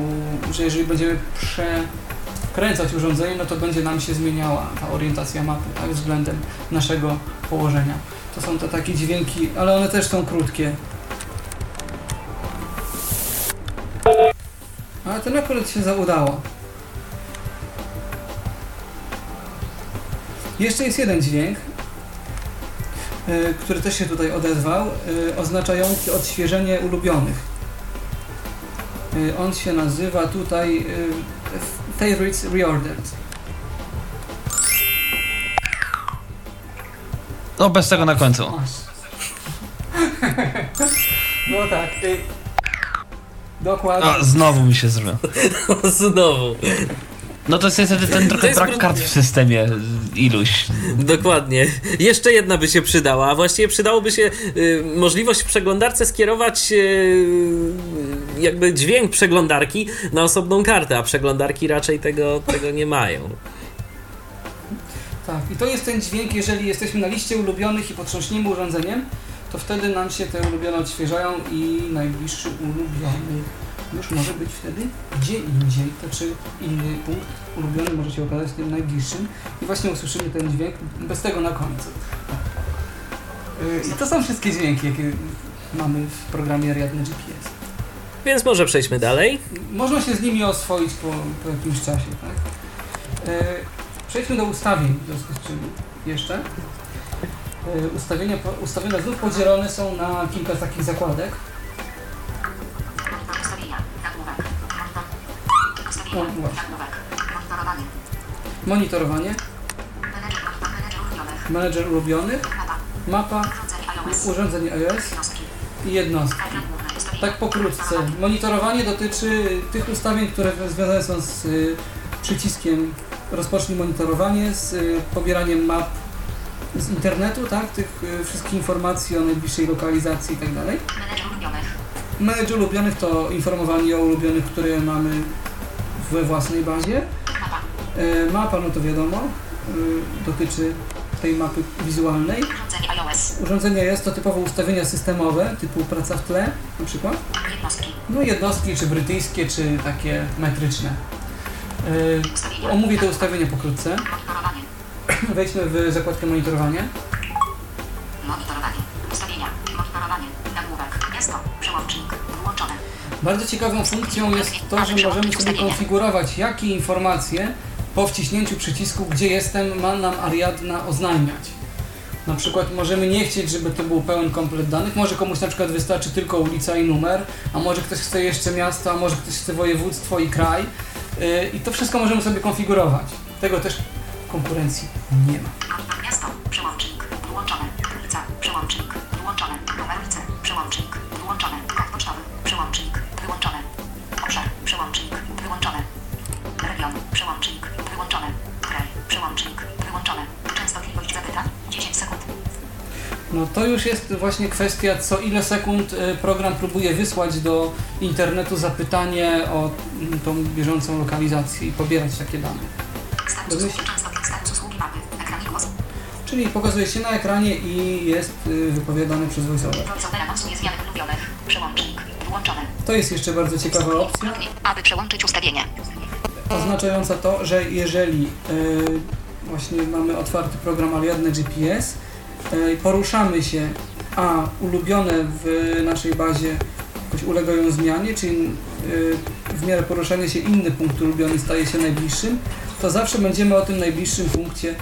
że jeżeli będziemy przekręcać urządzenie, no to będzie nam się zmieniała ta orientacja mapy, tak, względem naszego położenia. To są te takie dźwięki, ale one też są krótkie. Ale ten akurat się zaudało. Jeszcze jest jeden dźwięk, y, który też się tutaj odezwał, y, oznaczający odświeżenie ulubionych. Y, On się nazywa tutaj y, Favorites Reordered. No bez tego na końcu. No tak. y, Dokładnie. O, znowu mi się zrobił. Znowu. No to jest niestety ten trochę brak kart w systemie iluś. Dokładnie. Jeszcze jedna by się przydała, a właściwie przydałoby się y, możliwość w przeglądarce skierować y, jakby dźwięk przeglądarki na osobną kartę, a przeglądarki raczej tego, tego nie mają. Tak, i to jest ten dźwięk, jeżeli jesteśmy na liście ulubionych i potrząśniemy urządzeniem, to wtedy nam się te ulubione odświeżają i najbliższy ulubiony już może być wtedy gdzie indziej. To czy inny punkt ulubiony może się okazać tym najbliższym i właśnie usłyszymy ten dźwięk bez tego na końcu. Yy, I to są wszystkie dźwięki, jakie mamy w programie Ariadne GPS. Więc może przejdźmy dalej. Można się z nimi oswoić po, po jakimś czasie, tak? E, przejdźmy do ustawień, w związku z czym jeszcze. E, ustawienia, ustawienia znów podzielone są na kilka takich zakładek. O, właśnie. Monitorowanie. Monitorowanie. Menedżer ulubionych. Mapa. Urządzenie iOS. i jednostki. Tak pokrótce. Monitorowanie dotyczy tych ustawień, które związane są z y, przyciskiem rozpocznij monitorowanie, z y, pobieraniem map z internetu, tak? Tych y, wszystkich informacji o najbliższej lokalizacji i tak dalej. Menedżer ulubionych. Manage ulubionych to informowanie o ulubionych, które mamy we własnej bazie. Mapa. E, mapa, no to wiadomo, y, dotyczy tej mapy wizualnej. Urządzenie iOS. Jest to typowo ustawienia systemowe, typu praca w tle na przykład. Jednostki. No jednostki, czy brytyjskie, czy takie metryczne. E, omówię te ustawienia pokrótce. Wejdźmy w zakładkę. Monitorowanie. Bardzo ciekawą funkcją jest to, że możemy sobie konfigurować, jakie informacje po wciśnięciu przycisku, gdzie jestem, ma nam Ariadna oznajmiać. Na przykład możemy nie chcieć, żeby to był pełen komplet danych, może komuś na przykład wystarczy tylko ulica i numer, a może ktoś chce jeszcze miasto, a może ktoś chce województwo i kraj. Yy, I to wszystko możemy sobie konfigurować. Tego też konkurencji nie ma. Przełącznik. Wyłączone. Kraj. Przełącznik. Wyłączone. Częstotliwość zapytań. 10 sekund. No to już jest właśnie kwestia, co ile sekund y, program próbuje wysłać do internetu zapytanie o mm, tą bieżącą lokalizację i pobierać takie dane. Status Domyśl- usługi. Częstotliwość. Status usługi mapy. Ekranie głos. Czyli pokazuje się na ekranie i jest y, wypowiadany przez voiceover. Voiceover anonsuje zmiany ulubionych. Przełącznik. Wyłączone. To jest jeszcze bardzo ciekawa opcja, Aby przełączyć ustawienie. Oznaczająca to, że jeżeli y, właśnie mamy otwarty program Ariadne GPS, y, poruszamy się, a ulubione w naszej bazie jakoś ulegają zmianie, czyli y, w miarę poruszania się inny punkt ulubiony staje się najbliższym, to zawsze będziemy o tym najbliższym punkcie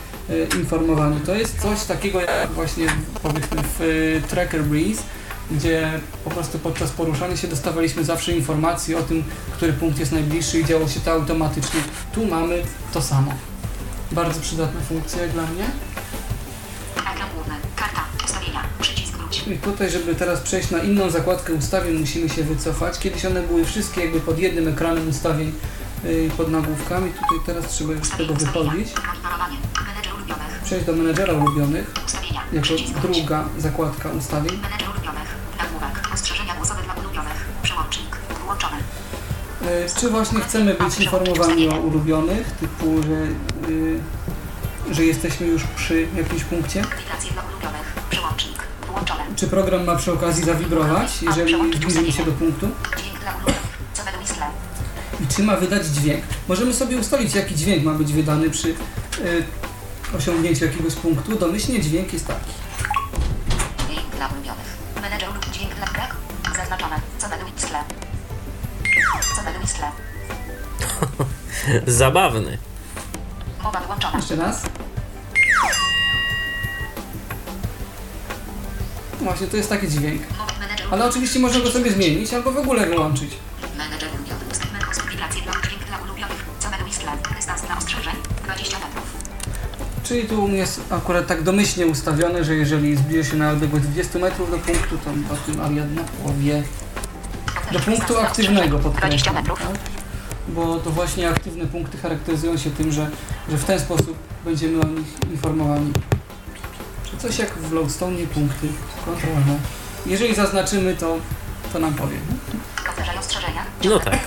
informowani. To jest coś takiego jak właśnie powiedzmy w Tracker Breeze, gdzie po prostu podczas poruszania się dostawaliśmy zawsze informacje o tym, który punkt jest najbliższy i działo się to automatycznie. Tu mamy to samo. Bardzo przydatna funkcja dla mnie. Ekran główny. Karta. Ustawienia. Przycisk wróć. I tutaj, żeby teraz przejść na inną zakładkę ustawień, musimy się wycofać. Kiedyś one były wszystkie jakby pod jednym ekranem ustawień yy, pod nagłówkami. Tutaj teraz trzeba już z tego wychodzić. Przejść do menedżera ulubionych, jako druga zakładka ustawień. Czy właśnie chcemy być informowani o ulubionych, typu, że, yy, że jesteśmy już przy jakimś punkcie? Wibracje dla ulubionych. Przełącznik. Włączone. Czy program ma przy okazji zawibrować, jeżeli zbliżymy się do punktu? Dźwięk dla ulubionych. Co. I czy ma wydać dźwięk? Możemy sobie ustalić, jaki dźwięk ma być wydany przy y, osiągnięciu jakiegoś punktu. Domyślnie dźwięk jest taki. Zabawny. Mowa wyłączona. Jeszcze raz. Właśnie, to jest taki dźwięk. Ale oczywiście można go sobie zmienić albo w ogóle wyłączyć. Menedżer ulubiony. Ustawmy wibracje dla dźwięk dla ulubionych. Co według Isle. Dystans dla ostrzeżeń. 20 metrów. Czyli tu u mnie jest akurat tak domyślnie ustawione, że jeżeli zbliży się na odległość 20 metrów do punktu, to o tym Ariadna powie. Do punktu aktywnego podkreślam. 20 metrów. tak? Bo to właśnie aktywne punkty charakteryzują się tym, że, że w ten sposób będziemy o nich informowani. Coś jak w Lodestone punkty kontrolne. Jeżeli zaznaczymy, to, to nam powie. Powtarzaj ostrzeżenia. No tak.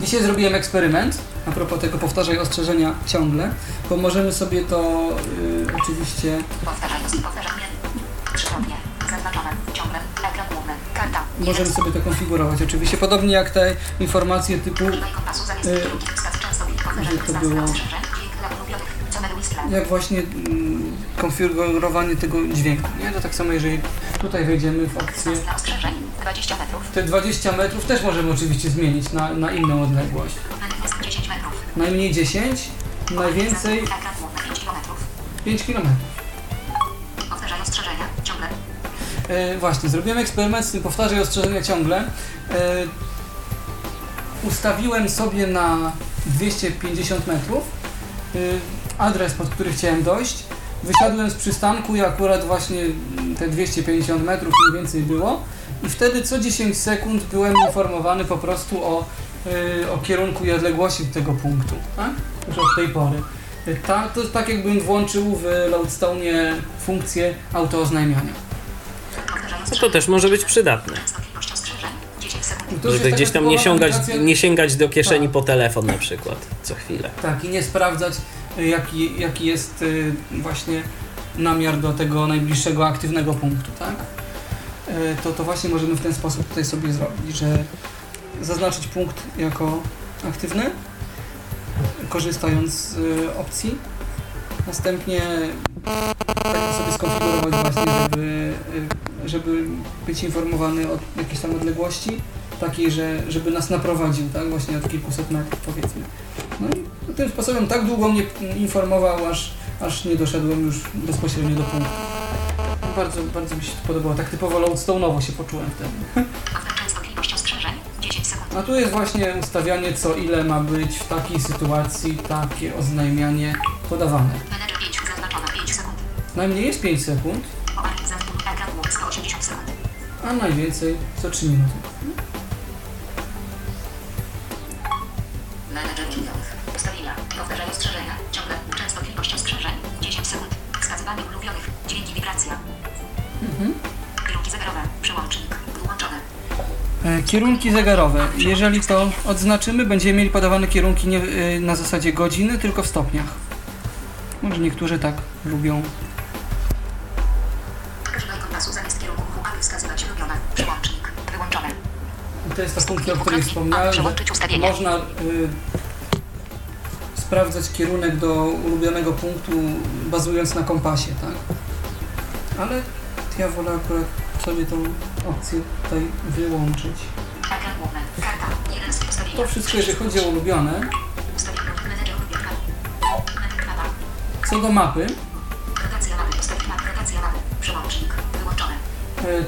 Dzisiaj zrobiłem eksperyment a propos tego powtarzaj ostrzeżenia ciągle, bo możemy sobie to y, oczywiście Powtarzaj powtarzaj nie. Przypomnij. Zaznaczone. Ciągle. Ekran główny. Karta. Możemy sobie to konfigurować. Oczywiście podobnie jak te informacje typu Y, że to było- jak właśnie mm, konfigurowanie tego dźwięku. Nie? To tak samo jeżeli tutaj wejdziemy w opcję Wskaz dla ostrzeżeń. 20 metrów. te 20 metrów też możemy oczywiście zmienić na, na inną odległość. Manifest 10 metrów. Najmniej 10, najwięcej Ekran główny 5 kilometrów. 5 km. E, właśnie, zrobiłem eksperyment z tym powtarzaj ostrzeżenia ciągle. E, ustawiłem sobie na 250 metrów e, adres, pod który chciałem dojść. Wysiadłem z przystanku i akurat właśnie te 250 metrów mniej więcej było. I wtedy co 10 sekund byłem informowany po prostu o, e, o kierunku i odległości do tego punktu. Tak? Już od tej pory. E, Ta, to tak jakbym włączył w Loadstone funkcję autooznajmiania. No to też może być przydatne. Częstotliwość ostrzeżeń. 10 sekund. I to już Żeby gdzieś tam nie sięgać, nie sięgać do kieszeni Tak. po telefon na przykład co chwilę. Tak, i nie sprawdzać, y, jaki, jaki jest y, właśnie namiar do tego najbliższego aktywnego punktu, tak? Y, To, to właśnie możemy w ten sposób tutaj sobie zrobić, że zaznaczyć punkt jako aktywny, korzystając z opcji. Następnie tak sobie skonfigurować właśnie, żeby, żeby być informowany o jakiejś tam odległości, takiej, że, żeby nas naprowadził, tak? Właśnie od kilkuset metrów powiedzmy. No i tym sposobem tak długo mnie informował, aż, aż nie doszedłem już bezpośrednio do punktu. Bardzo, bardzo mi się to podobało. Tak typowo loadstone'owo się poczułem wtedy. Powtarzaj częstotliwość ostrzeżeń. 10 sekund. A tu jest właśnie ustawianie, co ile ma być w takiej sytuacji takie oznajmianie podawane. Menedżer 5. Zaznaczone. 5 sekund. Najmniej jest 5 sekund, a najwięcej co 3 minuty. Menedżer. Powtarzaj ostrzeżenia. Ciągle. Częstotliwość ostrzeżeń. 10 sekund. Wskazywanie ulubionych. Dźwięki wibracja. Kierunki zegarowe. Przełącznik. Włączone. E, Kierunki zegarowe. Jeżeli to odznaczymy, będziemy mieli podawane kierunki nie e, na zasadzie godziny, tylko w stopniach. Może niektórzy tak lubią. Funkcja, o której wspomniałem, można y, sprawdzać kierunek do ulubionego punktu bazując na kompasie, tak? Ale ja wolę akurat sobie tą opcję tutaj wyłączyć. To wszystko, jeżeli chodzi o ulubione. Co do mapy,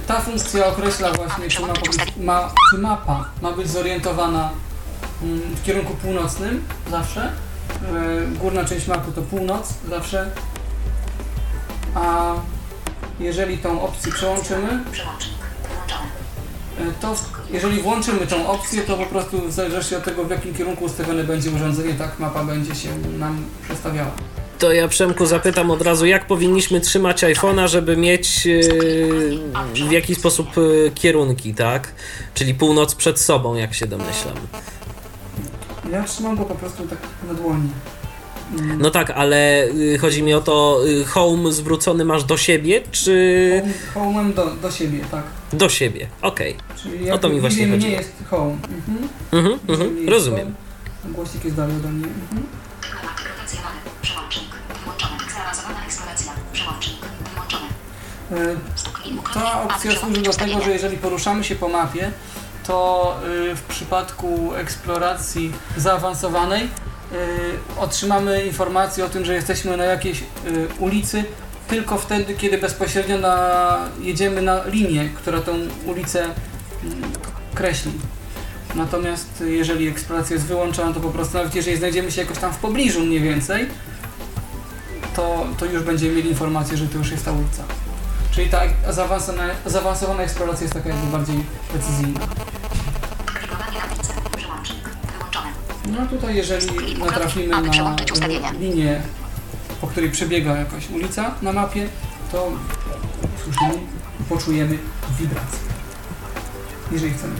ta funkcja określa właśnie, czy ma, czy mapa ma być zorientowana mm, w kierunku północnym zawsze. Y, Górna część mapy to północ zawsze. A jeżeli tą opcję przełączymy. E, to jeżeli włączymy tą opcję, to po prostu w zależności od tego, w jakim kierunku ustawione będzie urządzenie, tak mapa będzie się nam przestawiała. To ja Przemku zapytam od razu, jak powinniśmy trzymać iPhone'a, żeby mieć yy, w jaki sposób yy, kierunki, tak? Czyli północ przed sobą, jak się domyślam. Ja trzymam go po prostu tak na dłoni. Mm, No tak, ale yy, chodzi mi o to, yy, home zwrócony masz do siebie, czy home, home'em do, do siebie, tak. do siebie? Okej. Czyli O to mi właśnie Vivian nie jest home. Mhm. Mhm, mhm, jest rozumiem. home, Głośnik jest dalej ode mnie. Mhm. Ta Aby opcja służy do tego, że jeżeli poruszamy się po mapie, to y, w przypadku eksploracji zaawansowanej y, otrzymamy informację o tym, że jesteśmy na jakiejś y, ulicy tylko wtedy, kiedy bezpośrednio na, jedziemy na linię, która tą ulicę mm, kreśli. Natomiast jeżeli eksploracja jest wyłączona, to po prostu nawet jeżeli znajdziemy się jakoś tam w pobliżu mniej więcej, to, to już będziemy mieli informację, że to już jest ta ulica. Czyli ta zaawansowana, zaawansowana eksploracja jest taka jakby bardziej precyzyjna. No tutaj jeżeli natrafimy na linię, po której przebiega jakaś ulica na mapie, to usłyszymy i poczujemy wibrację. Jeżeli chcemy.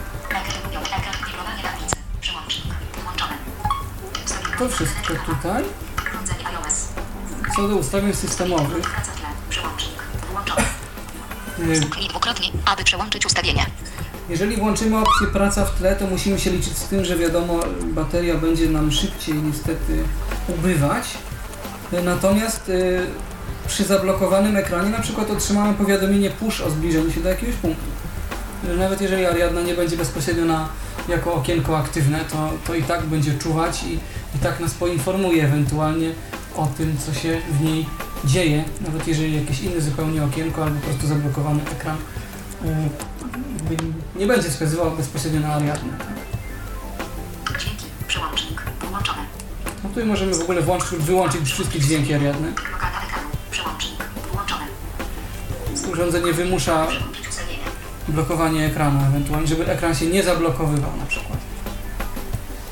To wszystko tutaj. Co do ustawień systemowych, Dwukrotnie, aby przełączyć ustawienia. Jeżeli włączymy opcję praca w tle, to musimy się liczyć z tym, że wiadomo, bateria będzie nam szybciej niestety ubywać. Natomiast e, przy zablokowanym ekranie na przykład otrzymamy powiadomienie push o zbliżeniu się do jakiegoś punktu. Nawet jeżeli Ariadna nie będzie bezpośrednio na, jako okienko aktywne, to, to i tak będzie czuwać i, i tak nas poinformuje ewentualnie o tym, co się w niej dzieje, nawet jeżeli jakieś inne zupełnie okienko albo po prostu zablokowany ekran e, nie będzie wskazywał bezpośrednio na Ariadnę. tak? Dźwięki. Przełącznik. Wyłączone. No tutaj możemy w ogóle włączyć lub wyłączyć wszystkie dźwięki Ariadny. Blokada ekranu. Przełącznik. Wyłączone. Urządzenie wymusza blokowanie ekranu ewentualnie, żeby ekran się nie zablokowywał na przykład.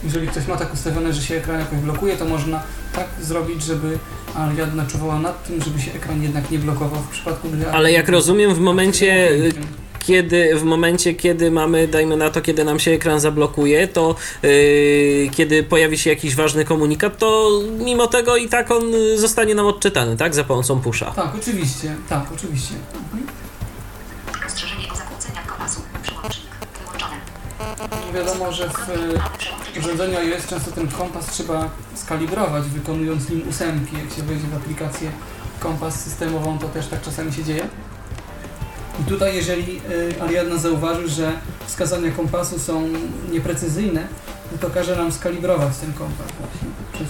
Jeżeli ktoś ma tak ustawione, że się ekran jakoś blokuje, to można tak zrobić, żeby Ariadna czuwała nad tym, żeby się ekran jednak nie blokował w przypadku, gdy... Ale jak rozumiem, w momencie, Dźwiękiem. kiedy, w momencie, kiedy mamy, dajmy na to, kiedy nam się ekran zablokuje, to yy, kiedy pojawi się jakiś ważny komunikat, to mimo tego i tak on y, zostanie nam odczytany, tak? Za pomocą pusza. Tak, oczywiście, tak, oczywiście. Wiadomo, że w urządzeniu iOS często ten kompas trzeba skalibrować, wykonując lim ósemki. Jak się wejdzie w aplikację kompas systemową, to też tak czasami się dzieje. I tutaj, jeżeli y, Ariadna zauważy, że wskazania kompasu są nieprecyzyjne, no to każe nam skalibrować ten kompas właśnie przez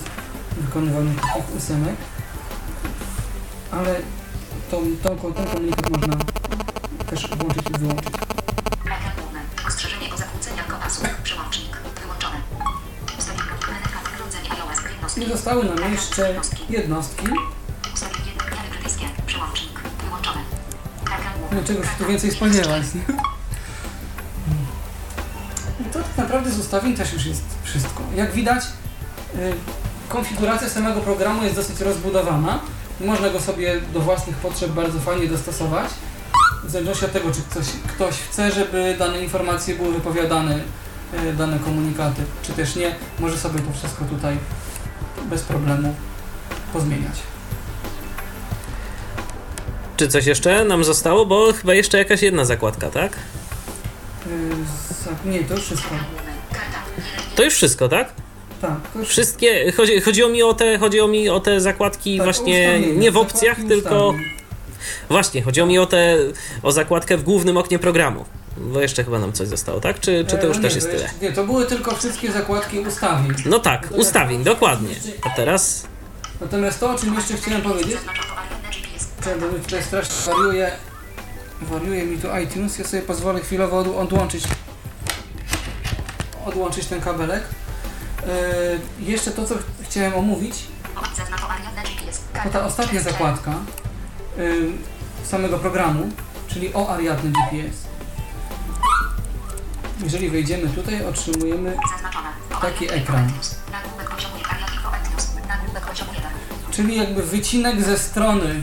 wykonywanie takich ósemek. Ale tą, tą, ten komunikat można też włączyć i wyłączyć. Ostrzeżenie kompasu. Przełącznik. Wyłączone. Ustawienie ekranu. Urządzenie iOS. Jednostki. I zostały nam jeszcze Jednostki. Ustawienie miary brytyjskie. Przełącznik. Główny. No czegoś tu więcej spodziewać. I to tak naprawdę z ustawień też już jest wszystko. Jak widać, y, konfiguracja samego programu jest dosyć rozbudowana. Można go sobie do własnych potrzeb bardzo fajnie dostosować. W zależności od tego, czy ktoś, ktoś chce, żeby dane informacje były wypowiadane, dane komunikaty, czy też nie, może sobie to wszystko tutaj bez problemu pozmieniać. Czy coś jeszcze nam zostało? Bo chyba jeszcze jakaś jedna zakładka, tak? Y, Nie, to już wszystko. To już wszystko, tak? Tak, to już Wszystkie, chodzi, chodziło mi o te, chodziło mi o te zakładki Tak, właśnie nie w opcjach, tylko ustawień. właśnie, chodziło mi o te, o zakładkę w głównym oknie programu. Bo jeszcze chyba nam coś zostało, tak? Czy, czy to E, już no też nie, jest to tyle? jeszcze- Nie, to były tylko wszystkie zakładki ustawień. No tak, ustawień, dokładnie. A teraz Natomiast to, o czym jeszcze chciałem powiedzieć, Ariadne bo mi tutaj strasznie wariuje, wariuje mi tu iTunes, ja sobie pozwolę chwilowo od, odłączyć, odłączyć ten kabelek. E, jeszcze to, co ch- chciałem omówić, Ariadne to ta ostatnia zakładka e, samego programu, czyli o Ariadny GPS. Jeżeli wejdziemy tutaj, otrzymujemy. Taki ekran. Nagłówek poziomu 1. Ariadne Info News. Nagłówek poziomu 1. czyli jakby wycinek ze strony y,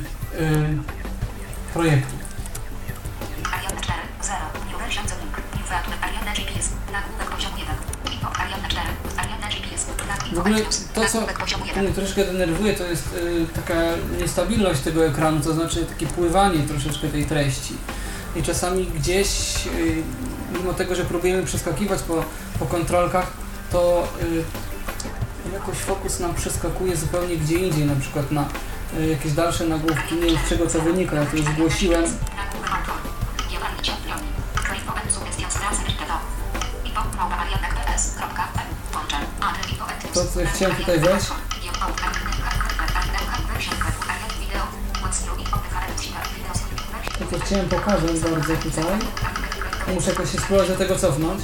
projektu. Ariadne 4. 0. New version the link. New version Ariadne GPS. Nagłówek poziomu 1. Info Ariadne 4. Ariadne GPS. W ogóle to, co Nagłówek poziomu tu 1. mnie troszkę denerwuje, to jest y, taka niestabilność tego ekranu, to znaczy takie pływanie troszeczkę tej treści. I czasami gdzieś, y, mimo tego, że próbujemy przeskakiwać po, po kontrolkach, to y, jakoś fokus nam przeskakuje zupełnie gdzie indziej, na przykład na y, jakieś dalsze nagłówki. Nie wiem z czego to wynika, ja to już zgłosiłem. To, co chciałem tutaj wejść. To, co chciałem pokazać bardzo tutaj, Muszę jakoś się spróbować do tego cofnąć.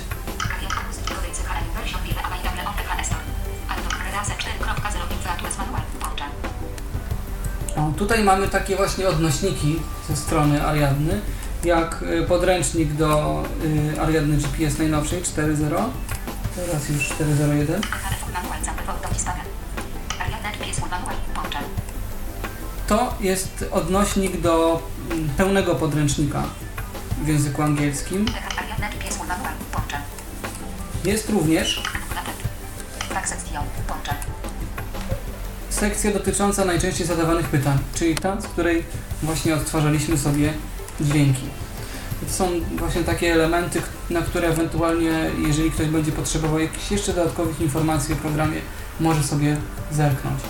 O, tutaj mamy takie właśnie odnośniki ze strony Ariadny, jak y, podręcznik do y, Ariadny GPS najnowszej 4.0, teraz już 4.01. To jest odnośnik do mm, pełnego podręcznika w języku angielskim. Jest również sekcja dotycząca najczęściej zadawanych pytań, czyli ta, z której właśnie odtwarzaliśmy sobie dźwięki. To są właśnie takie elementy, na które ewentualnie, jeżeli ktoś będzie potrzebował jakichś jeszcze dodatkowych informacji o programie, może sobie zerknąć.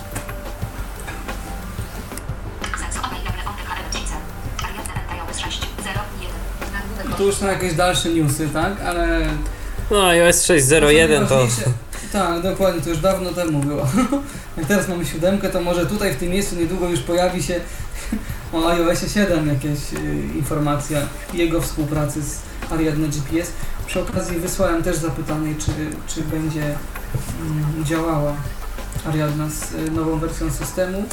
Tu już są jakieś dalsze newsy, tak? Ale No, iOS 6.01 to Tak, dokładnie, to już dawno temu było. Jak teraz mamy siódemkę, to może tutaj w tym miejscu niedługo już pojawi się o iOSie 7 jakieś y, informacja jego współpracy z Ariadne GPS. Przy okazji wysłałem też zapytanie, czy, czy będzie mm, działała Ariadna z y, nową wersją systemu.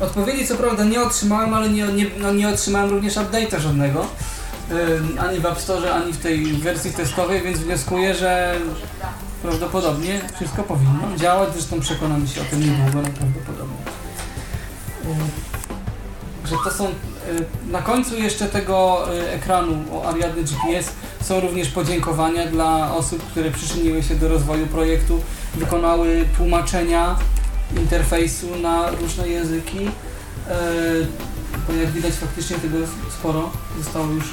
Odpowiedzi co prawda nie otrzymałem, ale nie, nie, no nie otrzymałem również update'a żadnego. y, Ani w App Store, ani w tej wersji testowej, więc wnioskuję, że prawdopodobnie wszystko powinno działać. Zresztą przekonamy się o tym niedługo najprawdopodobniej. Y, Że to są y, na końcu jeszcze tego y, ekranu o Ariadny GPS są również podziękowania dla osób, które przyczyniły się do rozwoju projektu, wykonały tłumaczenia interfejsu na różne języki. Y, Bo jak widać faktycznie tego sporo zostało już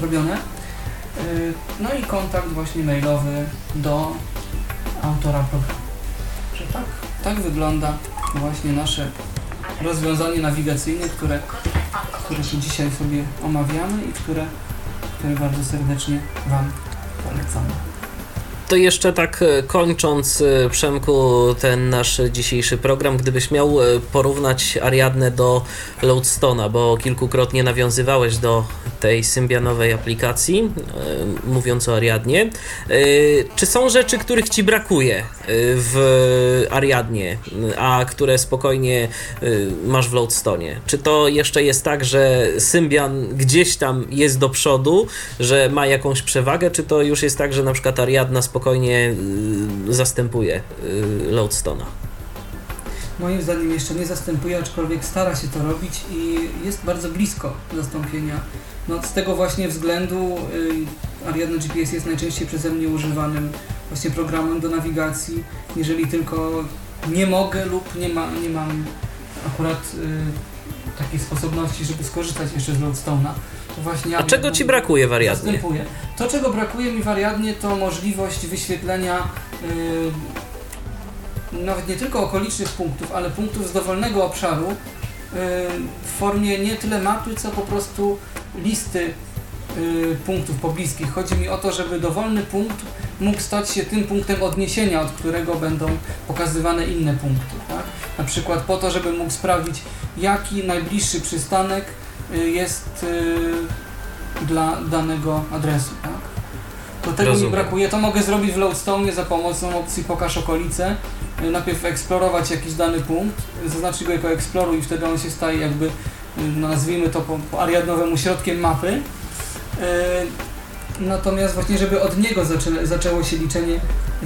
robione. Y, No i kontakt właśnie mailowy do autora programu. Że tak, tak wygląda właśnie nasze rozwiązanie nawigacyjne, które, które tu dzisiaj sobie omawiamy i które, które bardzo serdecznie Wam polecamy. To jeszcze tak e, kończąc, e, Przemku, ten nasz dzisiejszy program, gdybyś miał e, porównać Ariadnę do Loadstona, bo kilkukrotnie nawiązywałeś do tej symbianowej aplikacji, mówiąc o Ariadnie. Czy są rzeczy, których ci brakuje w Ariadnie, a które spokojnie masz w Loadstonie? Czy to jeszcze jest tak, że Symbian gdzieś tam jest do przodu, że ma jakąś przewagę, czy to już jest tak, że na przykład Ariadna spokojnie y, zastępuje y, Loadstona? Moim zdaniem jeszcze nie zastępuje, aczkolwiek stara się to robić i jest bardzo blisko zastąpienia. No, z tego właśnie względu y, Ariadna GPS jest najczęściej przeze mnie używanym właśnie programem do nawigacji. Jeżeli tylko nie mogę lub nie, ma, nie mam akurat y, takiej sposobności, żeby skorzystać jeszcze z Loadstone'a, A czego ci brakuje w Ariadnie? Zastępuje. To, czego brakuje mi w Ariadnie, to możliwość wyświetlenia yy, nawet nie tylko okolicznych punktów, ale punktów z dowolnego obszaru yy, w formie nie tyle mapy, co po prostu listy yy, punktów pobliskich. Chodzi mi o to, żeby dowolny punkt mógł stać się tym punktem odniesienia, od którego będą pokazywane inne punkty. Tak? Na przykład po to, żeby mógł sprawdzić, jaki najbliższy przystanek jest y, dla danego adresu. Tak? To tego Rozumiem. mi brakuje. To mogę zrobić w Loadstone za pomocą opcji pokaż okolice. Y, Najpierw eksplorować jakiś dany punkt, y, zaznaczyć go jako eksploruj i wtedy on się staje jakby, y, no nazwijmy to po, po ariadnowemu środkiem mapy. Y, Natomiast właśnie, żeby od niego zaczę, zaczęło się liczenie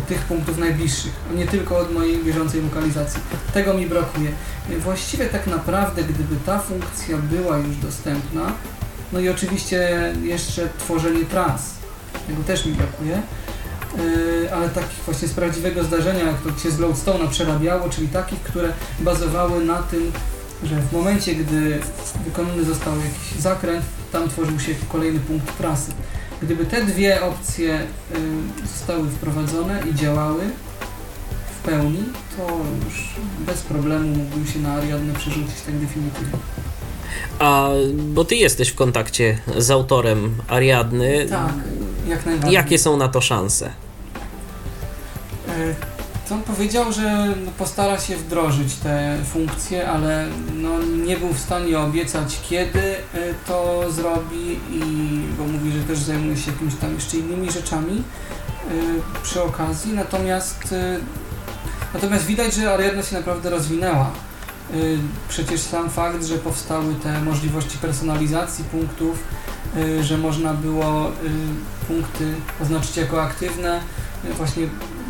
tych punktów najbliższych, a nie tylko od mojej bieżącej lokalizacji. Tego mi brakuje. Właściwie tak naprawdę, gdyby ta funkcja była już dostępna, no i oczywiście jeszcze tworzenie tras, tego też mi brakuje, Yy, ale takich właśnie z prawdziwego zdarzenia, jak to się z Loadstone'a przerabiało, czyli takich, które bazowały na tym, że w momencie, gdy wykonany został jakiś zakręt, tam tworzył się kolejny punkt trasy. Gdyby te dwie opcje y, zostały wprowadzone i działały w pełni, to już bez problemu mógłbym się na Ariadnę przerzucić tak definitywnie. A bo ty jesteś w kontakcie z autorem Ariadny. Tak, jak najbardziej. Jakie są na to szanse? E, To on powiedział, że no, postara się wdrożyć te funkcje, ale no, nie był w stanie obiecać, kiedy e, to zrobi, i, bo mówi, że też zajmuje się jakimiś tam jeszcze innymi rzeczami e, przy okazji. Natomiast, e, natomiast widać, że Ariadna się naprawdę rozwinęła. Przecież sam fakt, że powstały te możliwości personalizacji punktów, że można było punkty oznaczyć jako aktywne, właśnie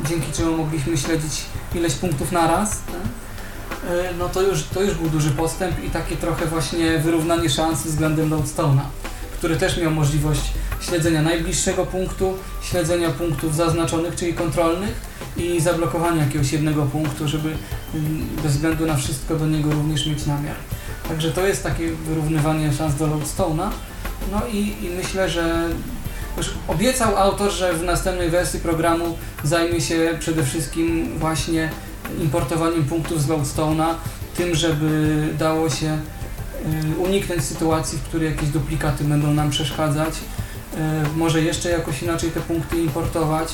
dzięki czemu mogliśmy śledzić ileś punktów naraz. Tak? e, no to już, to już był duży postęp i takie trochę właśnie wyrównanie szans względem Lodestone'a, który też miał możliwość śledzenia najbliższego punktu, śledzenia punktów zaznaczonych, czyli kontrolnych i zablokowania jakiegoś jednego punktu, żeby mm, bez względu na wszystko do niego również mieć namiar. Także to jest takie wyrównywanie szans do Lodestone'a. No i, i myślę, że obiecał autor, że w następnej wersji programu zajmie się przede wszystkim właśnie importowaniem punktów z Lodestone'a, tym, żeby dało się y, uniknąć sytuacji, w której jakieś duplikaty będą nam przeszkadzać. Y, może jeszcze jakoś inaczej te punkty importować,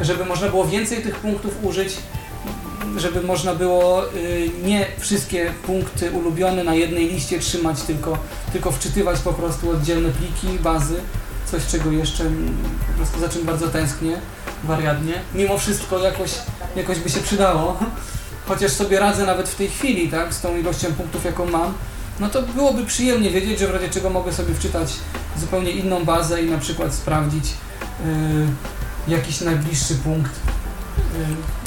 y, żeby można było więcej tych punktów użyć, żeby można było nie wszystkie punkty ulubione na jednej liście trzymać, tylko, tylko wczytywać po prostu oddzielne pliki, bazy, coś czego jeszcze po prostu za czym bardzo tęsknię wariadnie. Mimo wszystko jakoś, jakoś by się przydało, chociaż sobie radzę nawet w tej chwili, tak, z tą ilością punktów, jaką mam, no to byłoby przyjemnie wiedzieć, że w razie czego mogę sobie wczytać zupełnie inną bazę i na przykład sprawdzić yy, jakiś najbliższy punkt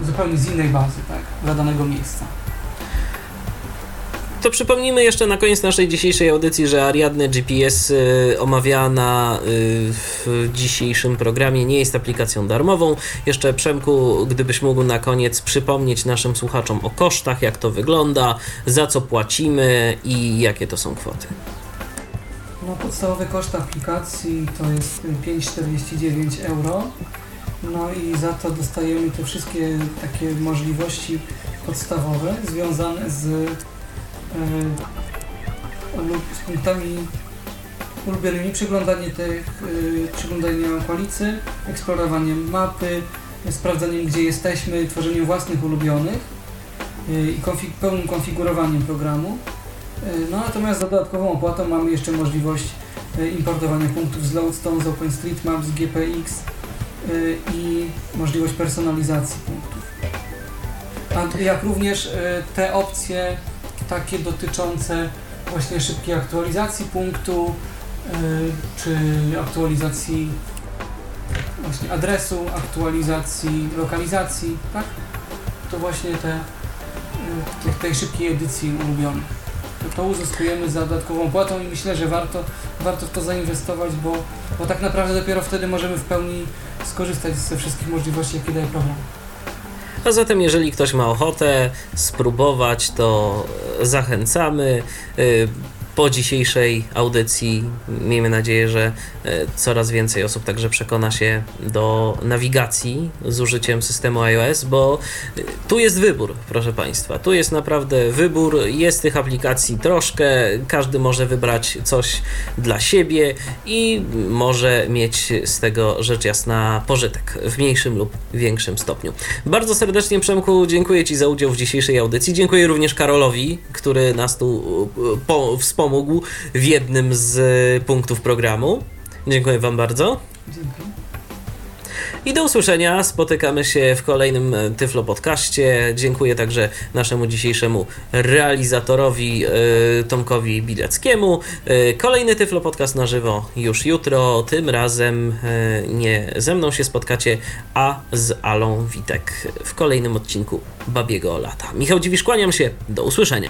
zupełnie z innej bazy, tak, dla danego miejsca. To przypomnijmy jeszcze na koniec naszej dzisiejszej audycji, że Ariadne GPS y, omawiana y, w dzisiejszym programie nie jest aplikacją darmową. Jeszcze Przemku, gdybyś mógł na koniec przypomnieć naszym słuchaczom o kosztach, jak to wygląda, za co płacimy i jakie to są kwoty. No, podstawowy koszt aplikacji to jest 5,49 euro. No i za to dostajemy te wszystkie takie możliwości podstawowe związane z z punktami ulubionymi, przeglądanie tych, przeglądanie okolicy, eksplorowaniem mapy, sprawdzaniem gdzie jesteśmy, tworzeniem własnych ulubionych i konfig pełnym konfigurowaniem programu. No natomiast za dodatkową opłatą mamy jeszcze możliwość importowania punktów z Loadstone, z OpenStreetMap, z GPX i możliwość personalizacji punktów. A jak również te opcje takie dotyczące właśnie szybkiej aktualizacji punktu, yy, czy aktualizacji właśnie adresu, aktualizacji lokalizacji, tak? To właśnie te, yy, tej szybkiej edycji ulubionych. To, uzyskujemy za dodatkową płatą i myślę, że warto, warto w to zainwestować, bo, bo tak naprawdę dopiero wtedy możemy w pełni skorzystać ze wszystkich możliwości, jakie daje program. A zatem, jeżeli ktoś ma ochotę spróbować, to zachęcamy. Po dzisiejszej audycji miejmy nadzieję, że e, coraz więcej osób także przekona się do nawigacji z użyciem systemu iOS, bo e, tu jest wybór, proszę Państwa. Tu jest naprawdę wybór, jest tych aplikacji troszkę, każdy może wybrać coś dla siebie i może mieć z tego rzecz jasna pożytek w mniejszym lub większym stopniu. Bardzo serdecznie Przemku dziękuję Ci za udział w dzisiejszej audycji. Dziękuję również Karolowi, który nas tu e, po, wspomniał pomógł w jednym z e, punktów programu. Dziękuję Wam bardzo. Dziękuję. I do usłyszenia. Spotykamy się w kolejnym e, Tyflo Podcaście. Dziękuję także naszemu dzisiejszemu realizatorowi y, Tomkowi Bileckiemu. Y, kolejny Tyflo Podcast na żywo już jutro. Tym razem y, nie ze mną się spotkacie, a z Alą Witek w kolejnym odcinku Babiego Lata. Michał Dziwisz, kłaniam się. Do usłyszenia.